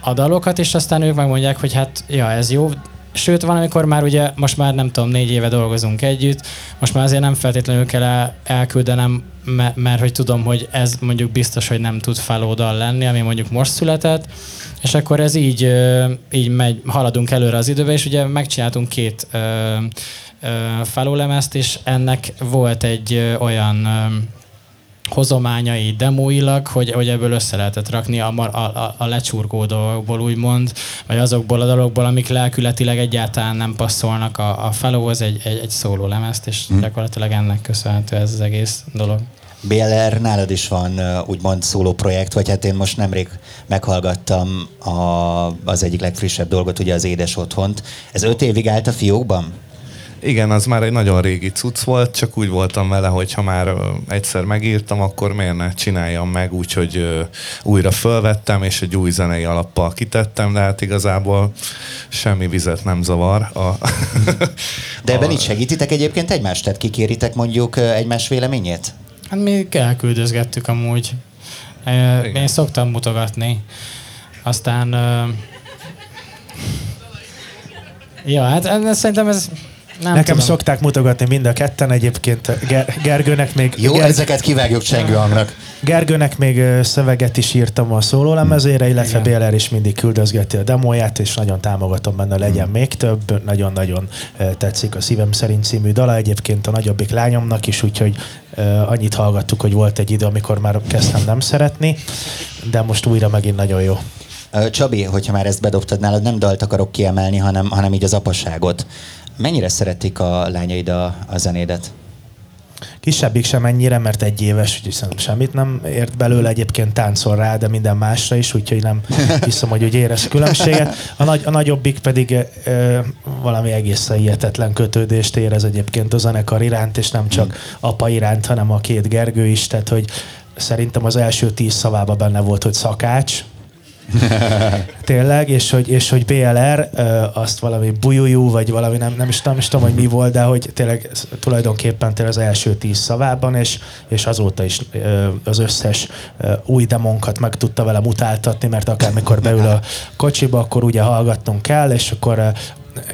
a dalokat, és aztán ők megmondják, hogy hát ja, ez jó, Sőt, van, amikor már ugye, most már nem tudom, négy éve dolgozunk együtt, most már azért nem feltétlenül kell el, elküldenem, mert, mert hogy tudom, hogy ez mondjuk biztos, hogy nem tud felódal lenni, ami mondjuk most született, és akkor ez így, így megy, haladunk előre az időbe, és ugye megcsináltunk két felólemezt, és ennek volt egy olyan hozományai demóilag, hogy, hogy ebből össze lehetett rakni a, a, a lecsurgó dolgokból, úgymond, vagy azokból a dologból, amik lelkületileg egyáltalán nem passzolnak a, a felóhoz egy, egy, egy szóló lemezt, és hmm. gyakorlatilag ennek köszönhető ez az egész dolog. BLR, nálad is van úgymond szóló projekt, vagy hát én most nemrég meghallgattam a, az egyik legfrissebb dolgot, ugye az Édes Otthont. Ez öt évig állt a fiókban? Igen, az már egy nagyon régi cucc volt, csak úgy voltam vele, hogy ha már egyszer megírtam, akkor miért ne csináljam meg, úgyhogy újra fölvettem, és egy új zenei alappal kitettem, de hát igazából semmi vizet nem zavar. A <laughs> de ebben a... így segítitek egyébként egymást? Tehát kikéritek mondjuk egymás véleményét? Hát mi elküldözgettük amúgy. Igen. Én szoktam mutogatni. Aztán... Ja, hát szerintem ez nem Nekem tudom. szokták mutogatni mind a ketten egyébként. Ger- Gergőnek még... Jó, Ger- ezeket kivágjuk csengőhangnak. Gergőnek még szöveget is írtam a szólólemezére, illetve Béler is mindig küldözgeti a demóját, és nagyon támogatom benne, legyen hmm. még több. Nagyon-nagyon tetszik a Szívem szerint című dala, egyébként a nagyobbik lányomnak is, úgyhogy annyit hallgattuk, hogy volt egy idő, amikor már kezdtem nem szeretni, de most újra megint nagyon jó. Csabi, hogyha már ezt bedobtad nálad, nem dalt akarok kiemelni, hanem, hanem így az apasságot. Mennyire szeretik a lányaid a, a zenédet? Kisebbik sem ennyire, mert egy éves, úgyhogy szerintem semmit nem ért belőle, egyébként táncol rá, de minden másra is, úgyhogy nem <laughs> hiszem, hogy úgy érez különbséget. A, nagy, a nagyobbik pedig ö, valami egészen hihetetlen kötődést érez egyébként a zenekar iránt, és nem csak apa iránt, hanem a két Gergő is, tehát hogy szerintem az első tíz szavában benne volt, hogy szakács, <laughs> Tényleg, és hogy, és hogy BLR, azt valami bujujú, vagy valami nem, nem, is, nem is tudom, hogy mi volt, de hogy tényleg tulajdonképpen tényleg az első tíz szavában, és, és azóta is az összes új demonkat meg tudta vele mutáltatni, mert akármikor beül a kocsiba, akkor ugye hallgatnunk kell, és akkor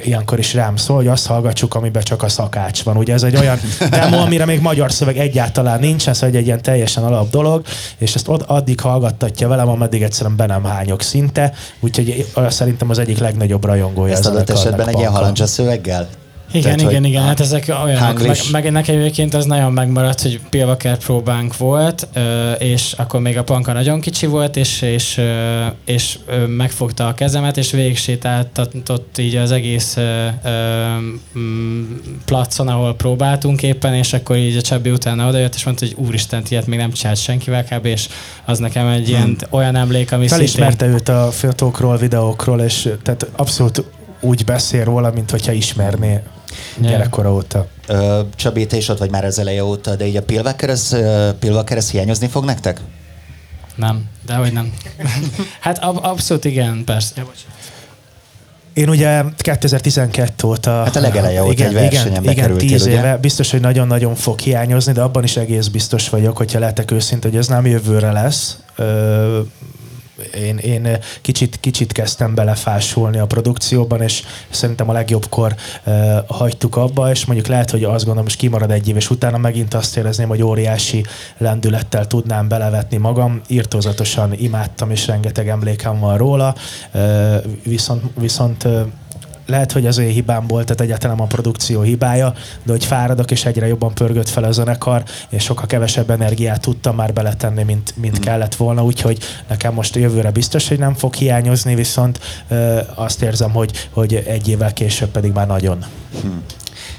ilyenkor is rám szól, hogy azt hallgatsuk, amiben csak a szakács van. Ugye ez egy olyan demo, amire még magyar szöveg egyáltalán nincsen, szóval egy ilyen teljesen alap dolog, és ezt addig hallgattatja velem, ameddig egyszerűen be nem hányok szinte, úgyhogy szerintem az egyik legnagyobb rajongója. Ezt adott esetben egy ilyen halancsa szöveggel? Igen, Tehát, igen, igen, hát ezek olyanok, meg, meg nekem egyébként az nagyon megmaradt, hogy Pilvaker próbánk volt, és akkor még a panka nagyon kicsi volt, és, és, és megfogta a kezemet, és végig sétáltatott így az egész mm, placon, ahol próbáltunk éppen, és akkor így a Csabi utána odajött, és mondta, hogy úristen, ilyet még nem csinált senkivel kb. és az nekem egy hmm. ilyen olyan emlék, ami Felismerte szintén... őt a fotókról, videókról, és tehát abszolút úgy beszél róla, mint hogyha ismerné gyerekkora óta. Csabi, te is ott vagy már az eleje óta, de így a Pilvaker, ez hiányozni fog nektek? Nem, de hogy nem. <laughs> hát ab- abszolút igen, persze. Ja, én ugye 2012 óta... Hát a legeleje óta igen, egy versenyen igen, igen, tíz ugye? éve. Biztos, hogy nagyon-nagyon fog hiányozni, de abban is egész biztos vagyok, hogyha lehetek őszinte, hogy ez nem jövőre lesz. Én, én kicsit, kicsit kezdtem belefásulni a produkcióban, és szerintem a legjobbkor uh, hagytuk abba, és mondjuk lehet, hogy azt gondolom, hogy kimarad egy év, és utána megint azt érezném, hogy óriási lendülettel tudnám belevetni magam. Írtózatosan imádtam, és rengeteg emlékem van róla, uh, viszont, viszont uh, lehet, hogy az ő hibám volt, tehát egyáltalán a produkció hibája, de hogy fáradok, és egyre jobban pörgött fel a zenekar, és sokkal kevesebb energiát tudtam már beletenni, mint, mint mm. kellett volna, úgyhogy nekem most jövőre biztos, hogy nem fog hiányozni, viszont ö, azt érzem, hogy, hogy egy évvel később pedig már nagyon. Hmm.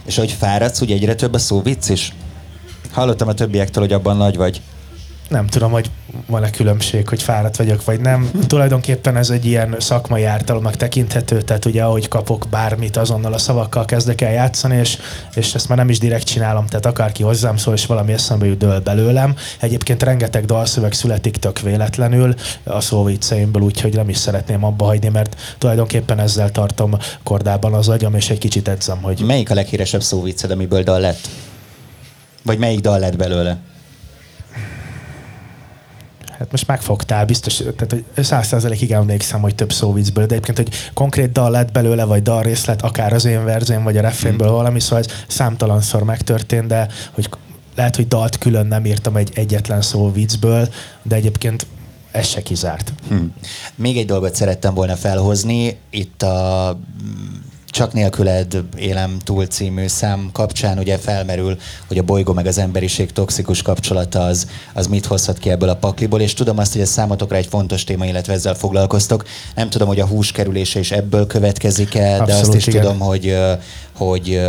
És hogy fáradsz, ugye egyre több a szóvic is? Hallottam a többiektől, hogy abban nagy vagy nem tudom, hogy van-e különbség, hogy fáradt vagyok, vagy nem. Tulajdonképpen ez egy ilyen szakmai ártalomnak tekinthető, tehát ugye ahogy kapok bármit, azonnal a szavakkal kezdek el játszani, és, és ezt már nem is direkt csinálom, tehát akárki hozzám szól, és valami eszembe jut dől belőlem. Egyébként rengeteg dalszöveg születik tök véletlenül a szóvicceimből, úgyhogy nem is szeretném abba hagyni, mert tulajdonképpen ezzel tartom kordában az agyam, és egy kicsit edzem, hogy... Melyik a leghíresebb szóvicced, amiből dal lett? Vagy melyik dal lett belőle? Hát most megfogtál, biztos, tehát száz százalékig emlékszem, hogy több szóvicből, de egyébként, hogy konkrét dal lett belőle, vagy dal részlet, akár az én verzén, vagy a refrénből hmm. valami, szóval ez számtalanszor megtörtént, de hogy lehet, hogy dalt külön nem írtam egy egyetlen szó viccből, de egyébként ez se kizárt. Hmm. Még egy dolgot szerettem volna felhozni. Itt a csak nélküled élem túl című szám kapcsán ugye felmerül, hogy a bolygó meg az emberiség toxikus kapcsolata az, az mit hozhat ki ebből a pakliból, és tudom azt, hogy ez számotokra egy fontos téma, illetve ezzel foglalkoztok. Nem tudom, hogy a hús kerülése is ebből következik-e, de azt is igen. tudom, hogy hogy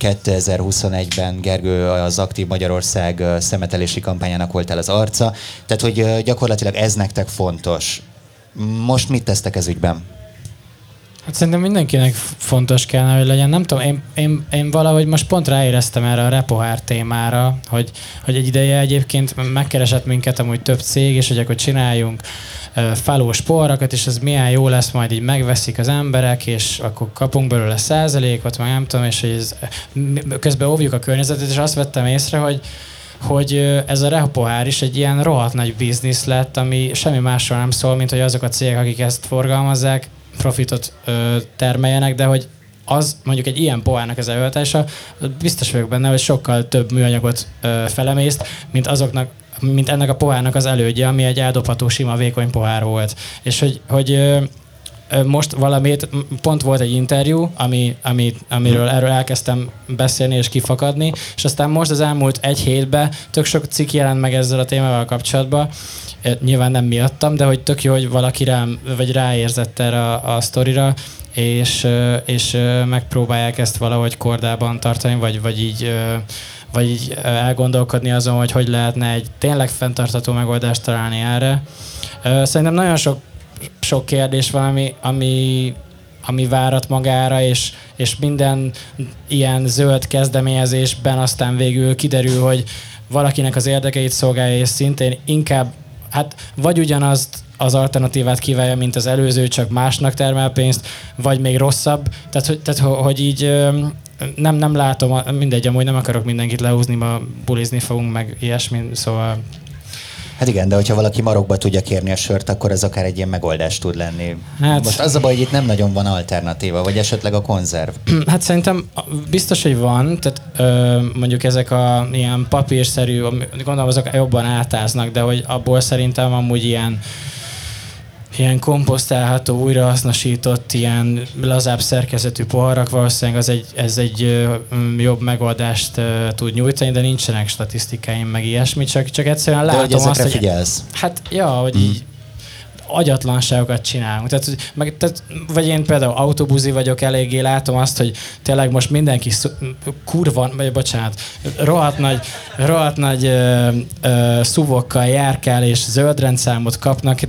2021-ben Gergő az Aktív Magyarország szemetelési kampányának volt el az arca. Tehát, hogy gyakorlatilag ez nektek fontos. Most mit tesztek ez ügyben? Hát szerintem mindenkinek fontos kellene, hogy legyen. Nem tudom, én, én, én valahogy most pont ráéreztem erre a repohár témára, hogy, hogy egy ideje egyébként megkeresett minket amúgy több cég, és hogy akkor csináljunk falós porrakat, és ez milyen jó lesz, majd így megveszik az emberek, és akkor kapunk belőle százalékot, meg nem tudom, és hogy ez, közben óvjuk a környezetet, és azt vettem észre, hogy hogy ez a repohár is egy ilyen rohadt nagy biznisz lett, ami semmi másról nem szól, mint hogy azok a cégek, akik ezt forgalmazzák, profitot ö, termeljenek, de hogy az mondjuk egy ilyen pohárnak az előadása, biztos vagyok benne, hogy sokkal több műanyagot ö, felemészt, mint azoknak, mint ennek a pohárnak az elődje, ami egy eldobható sima vékony pohár volt. És hogy, hogy most valamit, pont volt egy interjú, ami, ami, amiről erről elkezdtem beszélni és kifakadni, és aztán most az elmúlt egy hétben tök sok cikk jelent meg ezzel a témával kapcsolatban, nyilván nem miattam, de hogy tök jó, hogy valaki rám, vagy ráérzett erre a, a sztorira, és, és megpróbálják ezt valahogy kordában tartani, vagy, vagy így vagy így elgondolkodni azon, hogy hogy lehetne egy tényleg fenntartató megoldást találni erre. Szerintem nagyon sok, sok kérdés van, ami, ami, ami várat magára, és, és minden ilyen zöld kezdeményezésben aztán végül kiderül, hogy valakinek az érdekeit szolgálja, és szintén inkább hát vagy ugyanazt az alternatívát kívánja, mint az előző, csak másnak termel pénzt, vagy még rosszabb. Tehát, hogy, tehát, hogy így nem, nem látom, mindegy, amúgy nem akarok mindenkit lehúzni, ma bulizni fogunk, meg ilyesmi, szóval Hát igen, de hogyha valaki marokba tudja kérni a sört, akkor ez akár egy ilyen megoldás tud lenni. Hát, Most az a baj, hogy itt nem nagyon van alternatíva, vagy esetleg a konzerv. <clears throat> Hát szerintem biztos, hogy van, tehát ö, mondjuk ezek a ilyen papírszerű, gondolom azok jobban átáznak, de hogy abból szerintem amúgy ilyen ilyen komposztálható, újrahasznosított, ilyen lazább szerkezetű poharak, valószínűleg az egy, ez egy jobb megoldást tud nyújtani, de nincsenek statisztikáim meg ilyesmi, csak, csak egyszerűen látom de hogy azt, hogy... figyelsz. Hát, ja, hogy mm. így agyatlanságokat csinálunk. Tehát, meg, tehát, vagy én például autóbuzi vagyok, eléggé látom azt, hogy tényleg most mindenki kurva, vagy bocsánat, rohadt nagy, rohadt nagy ö, ö, szuvokkal járkál és zöldrendszámot kapnak,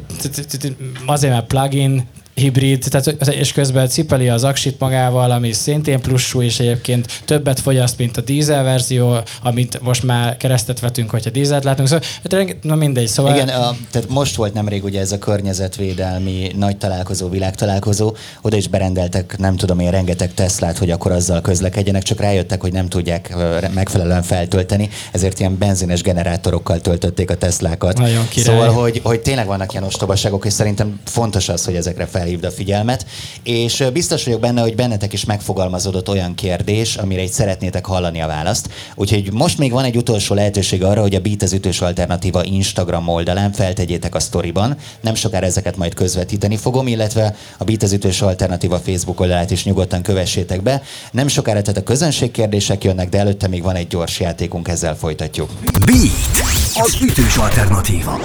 azért mert plugin, hibrid, tehát, és közben cipeli az aksit magával, ami szintén pluszú, és egyébként többet fogyaszt, mint a dízel verzió, amit most már keresztet vetünk, hogyha dízelt látunk. Szóval, hát na mindegy, szóval... Igen, a, tehát most volt nemrég ugye ez a környezetvédelmi nagy találkozó, világtalálkozó, oda is berendeltek, nem tudom én, rengeteg Teslát, hogy akkor azzal közlekedjenek, csak rájöttek, hogy nem tudják megfelelően feltölteni, ezért ilyen benzines generátorokkal töltötték a Teslákat. Nagyon király. Szóval, hogy, hogy tényleg vannak ilyen ostobaságok, és szerintem fontos az, hogy ezekre fel felhívd a figyelmet, és biztos vagyok benne, hogy bennetek is megfogalmazódott olyan kérdés, amire egy szeretnétek hallani a választ. Úgyhogy most még van egy utolsó lehetőség arra, hogy a Beat az ütős alternatíva Instagram oldalán feltegyétek a sztoriban. Nem sokára ezeket majd közvetíteni fogom, illetve a Beat az ütős alternatíva Facebook oldalát is nyugodtan kövessétek be. Nem sokára tehát a közönség kérdések jönnek, de előtte még van egy gyors játékunk, ezzel folytatjuk. Beat az ütős alternatíva.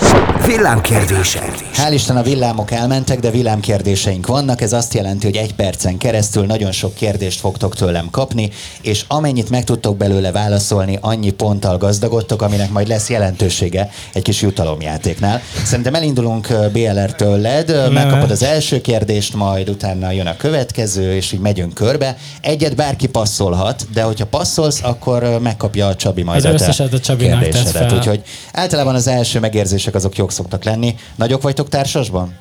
Villámkérdések. Hál' Isten a villámok elmentek, de villámkérdéseink vannak. Ez azt jelenti, hogy egy percen keresztül nagyon sok kérdést fogtok tőlem kapni, és amennyit meg tudtok belőle válaszolni, annyi ponttal gazdagodtok, aminek majd lesz jelentősége egy kis jutalomjátéknál. Szerintem elindulunk BLR-től led, megkapod az első kérdést, majd utána jön a következő, és így megyünk körbe. Egyet bárki passzolhat, de hogyha passzolsz, akkor megkapja a Csabi majd az a, a Csabinak kérdésedet. Úgyhogy Általában az első megérzések azok jók szoktak lenni. Nagyok vagytok társasban?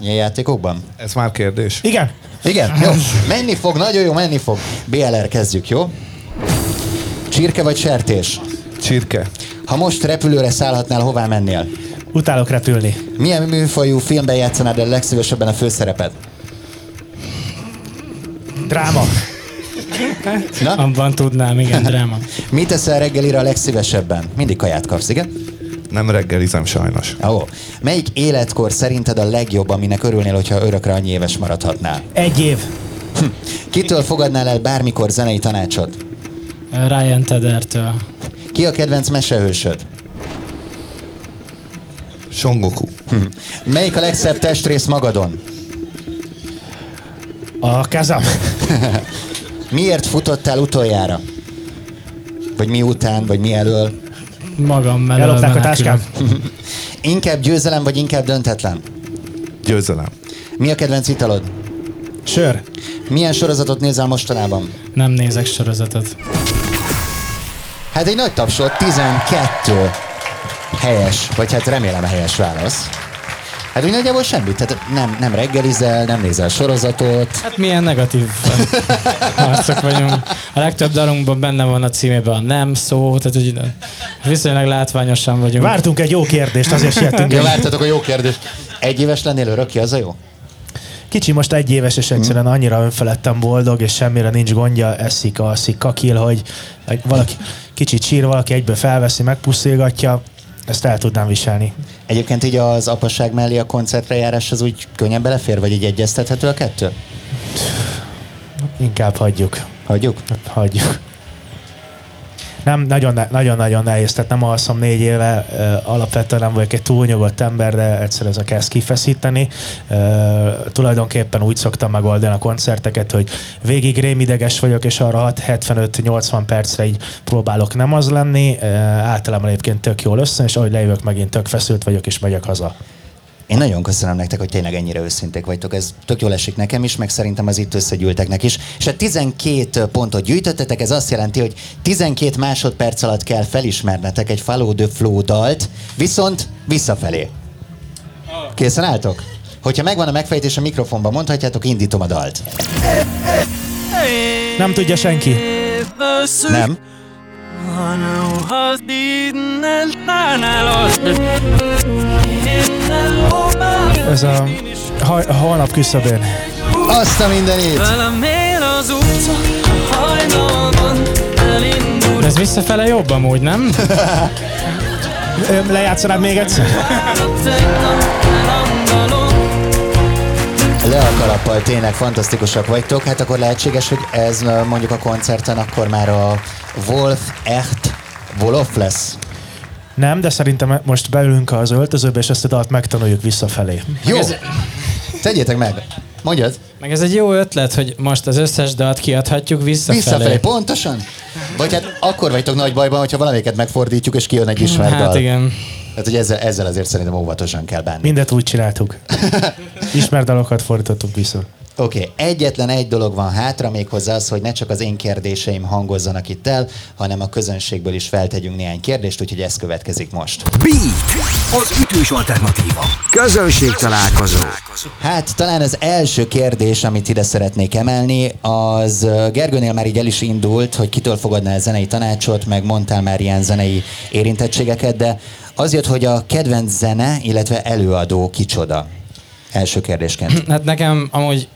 Ilyen játékokban? Ez már kérdés. Igen. Igen? Jó. Menni fog, nagyon jó, menni fog. BLR kezdjük, jó? Csirke vagy sertés? Csirke. Ha most repülőre szállhatnál, hová mennél? Utálok repülni. Milyen műfajú filmben játszanád el legszívesebben a főszerepet? Dráma. Na? Abban tudnám, igen, dráma. Mit teszel reggelire a legszívesebben? Mindig kaját kapsz, igen? Nem reggelizem sajnos. Ó. Melyik életkor szerinted a legjobb, aminek örülnél, hogyha örökre annyi éves maradhatnál? Egy év. Hm. Kitől fogadnál el bármikor zenei tanácsot? Ryan Tedertől. Ki a kedvenc mesehősöd? Songoku. Hm. Melyik a legszebb testrész magadon? A kezem. <laughs> Miért futottál utoljára? Vagy mi után, vagy mi elől? Magam mellől. Ellopták a táskám. <laughs> inkább győzelem, vagy inkább döntetlen? Győzelem. Mi a kedvenc italod? Sör. Milyen sorozatot nézel mostanában? Nem nézek sorozatot. Hát egy nagy tapsot, 12 helyes, vagy hát remélem helyes válasz. Hát úgy nagyjából semmit, tehát nem, nem reggelizel, nem nézel sorozatot. Hát milyen negatív harcok vagyunk. A legtöbb dalunkban benne van a címében a nem szó, tehát hogy viszonylag látványosan vagyunk. Vártunk egy jó kérdést, azért <laughs> siettünk. Ja, vártatok a jó kérdést. Egy éves lennél örökké, az a jó? Kicsi most egy éves, és egyszerűen annyira önfeledtem boldog, és semmire nincs gondja, eszik, alszik, kakil, hogy hogy valaki kicsit sír, valaki egyből felveszi, megpuszilgatja, ezt el tudnám viselni. Egyébként így az apasság mellé a koncertre járás az úgy könnyen belefér, vagy így egyeztethető a kettő? Inkább hagyjuk. Hagyjuk? Hagyjuk. Nem, nagyon, ne- nagyon-nagyon nehéz, tehát nem alszom négy éve, alapvetően nem vagyok egy túlnyugodt ember, de egyszer ez a kezd kifeszíteni. Tulajdonképpen úgy szoktam megoldani a koncerteket, hogy végig rémideges vagyok, és arra 6-75-80 percre így próbálok nem az lenni. Általában egyébként tök jól össze, és ahogy lejövök, megint tök feszült vagyok, és megyek haza. Én nagyon köszönöm nektek, hogy tényleg ennyire őszinték vagytok. Ez tök jól esik nekem is, meg szerintem az itt összegyűlteknek is. És hát 12 pontot gyűjtöttetek, ez azt jelenti, hogy 12 másodperc alatt kell felismernetek egy Follow the Flow dalt, viszont visszafelé. Készen álltok? Hogyha megvan a megfejtés a mikrofonban, mondhatjátok, indítom a dalt. Nem tudja senki. Nem? Ez a ha- holnap küszöbén. Azt a mindenit! Velem él az utca, hajnalban elindul De ez visszafele jobb amúgy, nem? <laughs> Lejátszanád még egyszer? Le a kalappal, tényleg fantasztikusak vagytok. Hát akkor lehetséges, hogy ez mondjuk a koncerten akkor már a Wolf Echt Wolof lesz. Nem, de szerintem most beülünk az öltözőbe, és ezt a dalt megtanuljuk visszafelé. Jó! ez- Tegyétek meg! Mondjad! Meg ez egy jó ötlet, hogy most az összes dalt kiadhatjuk visszafelé. Visszafelé, pontosan? Vagy hát akkor vagytok nagy bajban, hogyha valamelyiket megfordítjuk, és kijön egy ismert Hát dal. igen. Hát, hogy ezzel, ezzel azért szerintem óvatosan kell bánni. Mindet úgy csináltuk. <laughs> Ismert dalokat fordítottunk vissza. Oké, okay. egyetlen egy dolog van hátra, méghozzá az, hogy ne csak az én kérdéseim hangozzanak itt el, hanem a közönségből is feltegyünk néhány kérdést, úgyhogy ez következik most. Beat, az ütős alternatíva. Közönség találkozó. Hát talán az első kérdés, amit ide szeretnék emelni, az Gergőnél már így el is indult, hogy kitől fogadnál zenei tanácsot, meg mondtál már ilyen zenei érintettségeket, de az jött, hogy a kedvenc zene, illetve előadó kicsoda. Első kérdésként. Hát nekem amúgy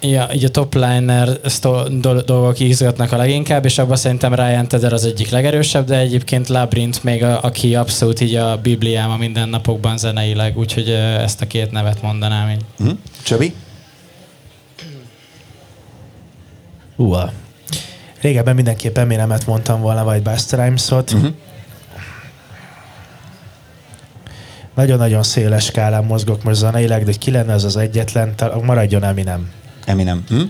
ja, így a top liner szto- dol- dolgok izgatnak a leginkább, és abban szerintem Ryan Tedder az egyik legerősebb, de egyébként Labyrinth még, a, aki abszolút így a bibliám a mindennapokban zeneileg, úgyhogy ezt a két nevet mondanám így. Hm? Csöbi? Uha. Régebben mindenképp Eminemet mondtam volna, vagy Busta Rhymes-ot. Uh-huh. Nagyon-nagyon széles skálán mozgok most zeneileg, de ki lenne az az egyetlen, maradjon Eminem. Eminem. Hm?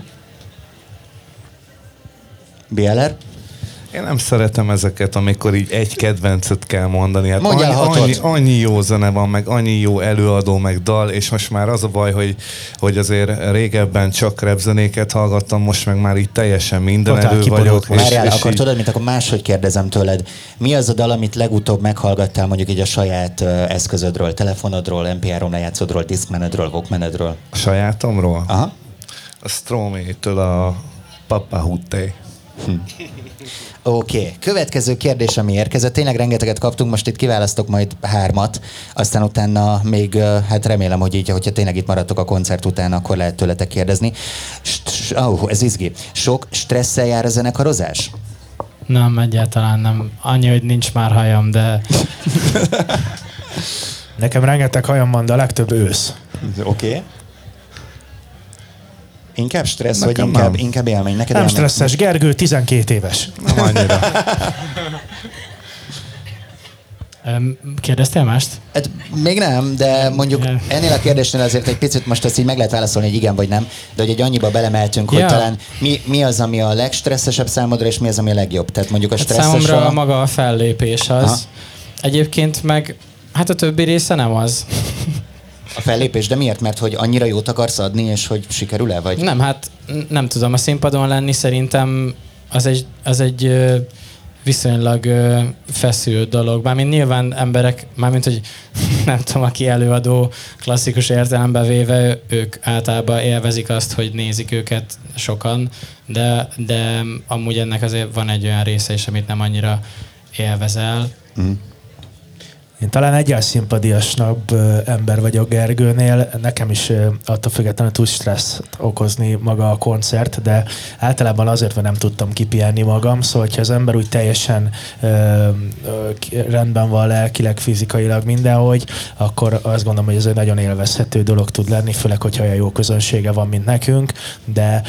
BLR? Én nem szeretem ezeket, amikor így egy kedvencet kell mondani. Hát Mondjál annyi, hatot. annyi, annyi jó zene van, meg annyi jó előadó, meg dal, és most már az a baj, hogy, hogy azért régebben csak repzenéket hallgattam, most meg már így teljesen minden Totál elő vagyok. most. Várjál, és akkor így- tudod, mint akkor máshogy kérdezem tőled. Mi az a dal, amit legutóbb meghallgattál mondjuk így a saját ö, eszközödről, telefonodról, MP3 lejátszódról, Discmanedről, Walkmanedről? A sajátomról? Aha. A Strométől a Papa Hutte. Oké, okay. következő kérdés, ami érkezett. Tényleg rengeteget kaptunk, most itt kiválasztok majd hármat, aztán utána még, hát remélem, hogy így, hogyha tényleg itt maradtok a koncert után, akkor lehet tőletek kérdezni. Oh, ez izgi. Sok stresszel jár a zenekarozás? Nem, egyáltalán nem. Annyi, hogy nincs már hajam, de <laughs> Nekem rengeteg hajam van, de a legtöbb ősz. Oké. Okay. Inkább stressz, vagy Nekem inkább, nem. inkább élmény? Neked Nem élmény? stresszes. Gergő 12 éves. Nem annyira. Kérdeztél mást? Hát még nem, de mondjuk Igen. ennél a kérdésnél azért egy picit most ezt így meg lehet válaszolni, hogy igen vagy nem, de hogy egy annyiba belemeltünk, hogy Ja. talán mi, mi az, ami a legstresszesebb számodra, és mi az, ami a legjobb. Tehát mondjuk a Hát stresszes számomra a... maga a fellépés az. Aha. Egyébként meg, hát a többi része nem az. A fellépés, de miért? Mert hogy annyira jót akarsz adni, és hogy sikerül-e? Vagy? Nem, hát nem tudom, a színpadon lenni szerintem az egy, az egy viszonylag ö, feszült dolog. Mármint nyilván emberek, mármint, hogy <laughs> nem tudom, aki előadó klasszikus értelembe véve, ők általában élvezik azt, hogy nézik őket sokan, de, de amúgy ennek azért van egy olyan része is, amit nem annyira élvezel. Én talán egy szimpadiasnabb ember vagyok Gergőnél, nekem is attól függetlenül tud stresszt okozni maga a koncert, de általában azért, mert nem tudtam kipihenni magam, szóval hogyha az ember úgy teljesen ö, ö, rendben van lelkileg, fizikailag mindenhogy, akkor azt gondolom, hogy ez egy nagyon élvezhető dolog tud lenni, főleg, hogyha olyan jó közönsége van, mint nekünk, de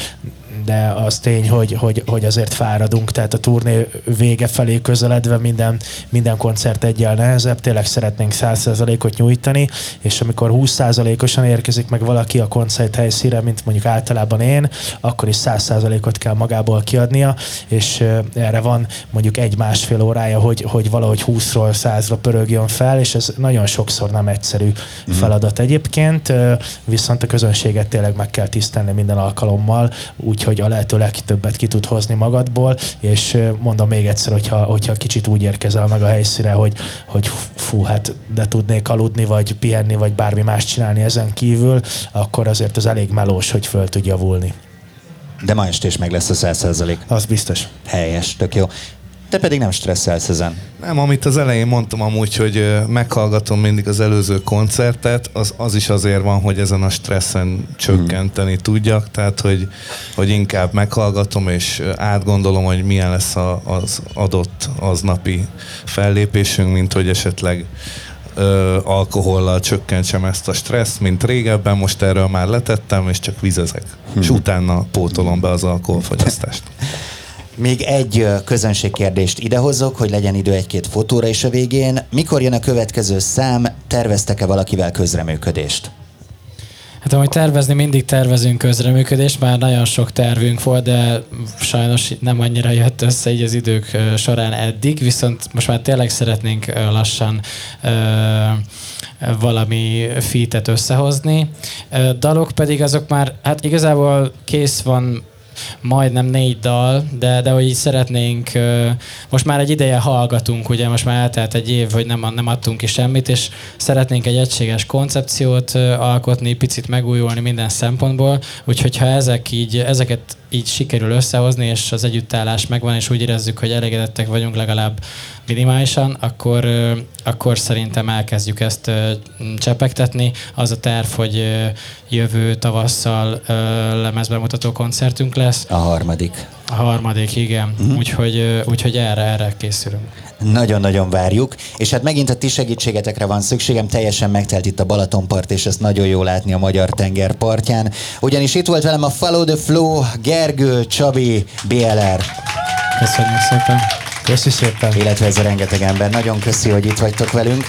de az tény, hogy, hogy, hogy azért fáradunk, tehát a turné vége felé közeledve minden, minden koncert egyel nehezebb, tényleg szeretnénk 100%-ot nyújtani, és amikor 20%-osan érkezik meg valaki a koncert helyszínre, mint mondjuk általában én, akkor is 100%-ot kell magából kiadnia, és erre van mondjuk egy-másfél órája, hogy, hogy valahogy 20-ról 100-ra pörögjön fel, és ez nagyon sokszor nem egyszerű feladat egyébként, viszont a közönséget tényleg meg kell tisztelni minden alkalommal, úgyhogy a lehető legtöbbet ki tud hozni magadból, és mondom még egyszer, hogyha, hogyha kicsit úgy érkezel meg a helyszíre, hogy, hogy fú, hát de tudnék aludni, vagy pihenni, vagy bármi más csinálni ezen kívül, akkor azért az elég melós, hogy föl tud javulni. De ma este is meg lesz a 100%. Az biztos. Helyes, tök jó. Te pedig nem stresszelsz ezen. Nem, amit az elején mondtam amúgy, hogy meghallgatom mindig az előző koncertet, az, az is azért van, hogy ezen a stresszen csökkenteni tudjak, tehát hogy, hogy inkább meghallgatom és átgondolom, hogy milyen lesz a, az adott aznapi fellépésünk, mint hogy esetleg ö, alkohollal csökkentsem ezt a stresszt, mint régebben, most erről már letettem, és csak vizezek. És utána pótolom be az alkoholfogyasztást. <laughs> Még egy közönségkérdést idehozok, hogy legyen idő egy-két fotóra is a végén. Mikor jön a következő szám? Terveztek-e valakivel közreműködést? Hát ahogy tervezni, mindig tervezünk közreműködést, már nagyon sok tervünk volt, de sajnos nem annyira jött össze így az idők során eddig, viszont most már tényleg szeretnénk lassan ö, valami fitet összehozni. Dalok pedig azok már, hát igazából kész van majdnem négy dal, de, de hogy így szeretnénk, most már egy ideje hallgatunk, ugye most már eltelt egy év, hogy nem, nem adtunk ki semmit, és szeretnénk egy egységes koncepciót alkotni, picit megújulni minden szempontból, úgyhogy ha ezek így, ezeket így sikerül összehozni, és az együttállás megvan, és úgy érezzük, hogy elégedettek vagyunk legalább minimálisan, akkor, akkor szerintem elkezdjük ezt csepegtetni. Az a terv, hogy jövő tavasszal lemezbemutató koncertünk lesz. A harmadik. A harmadik, igen. Uh-huh. Úgyhogy, úgyhogy erre, erre készülünk. Nagyon-nagyon várjuk, és hát megint a ti segítségetekre van szükségem, teljesen megtelt itt a Balatonpart, és ezt nagyon jó látni a magyar tenger partján. Ugyanis itt volt velem a Follow the Flow, Gergő, Csabi, BLR, Köszönjük szépen! Köszi szépen! illetve ez a rengeteg ember. Nagyon köszi, hogy itt vagytok velünk.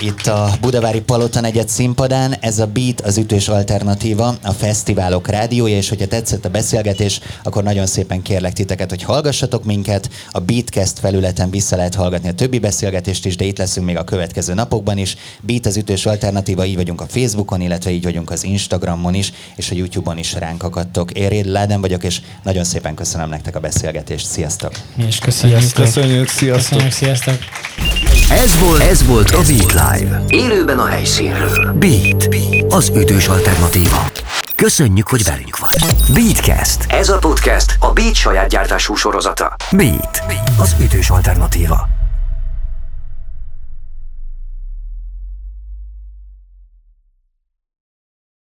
Itt a Budavári Palota negyed színpadán, ez a Beat az ütős alternatíva, a fesztiválok rádiója, és hogyha tetszett a beszélgetés, akkor nagyon szépen kérlek titeket, hogy hallgassatok minket, a Beatcast felületen vissza lehet hallgatni a többi beszélgetést is, de itt leszünk még a következő napokban is. Beat az ütős alternatíva, így vagyunk a Facebookon, illetve így vagyunk az Instagramon is, és a YouTube-on is ránk akadtok. Én Réd Láden vagyok, és nagyon szépen köszönöm nektek a beszélgetést. Sziasztok! Mi is köszönjük. Köszönjük, sziasztok! Köszönjük, sziasztok! Ez volt, ez volt a Beat Live. Élőben a helyszínről. Beat, az ütős alternatíva. Köszönjük, hogy velünk vagy. Beatcast. Ez a podcast a Beat saját gyártású sorozata. Beat, az ütős alternatíva.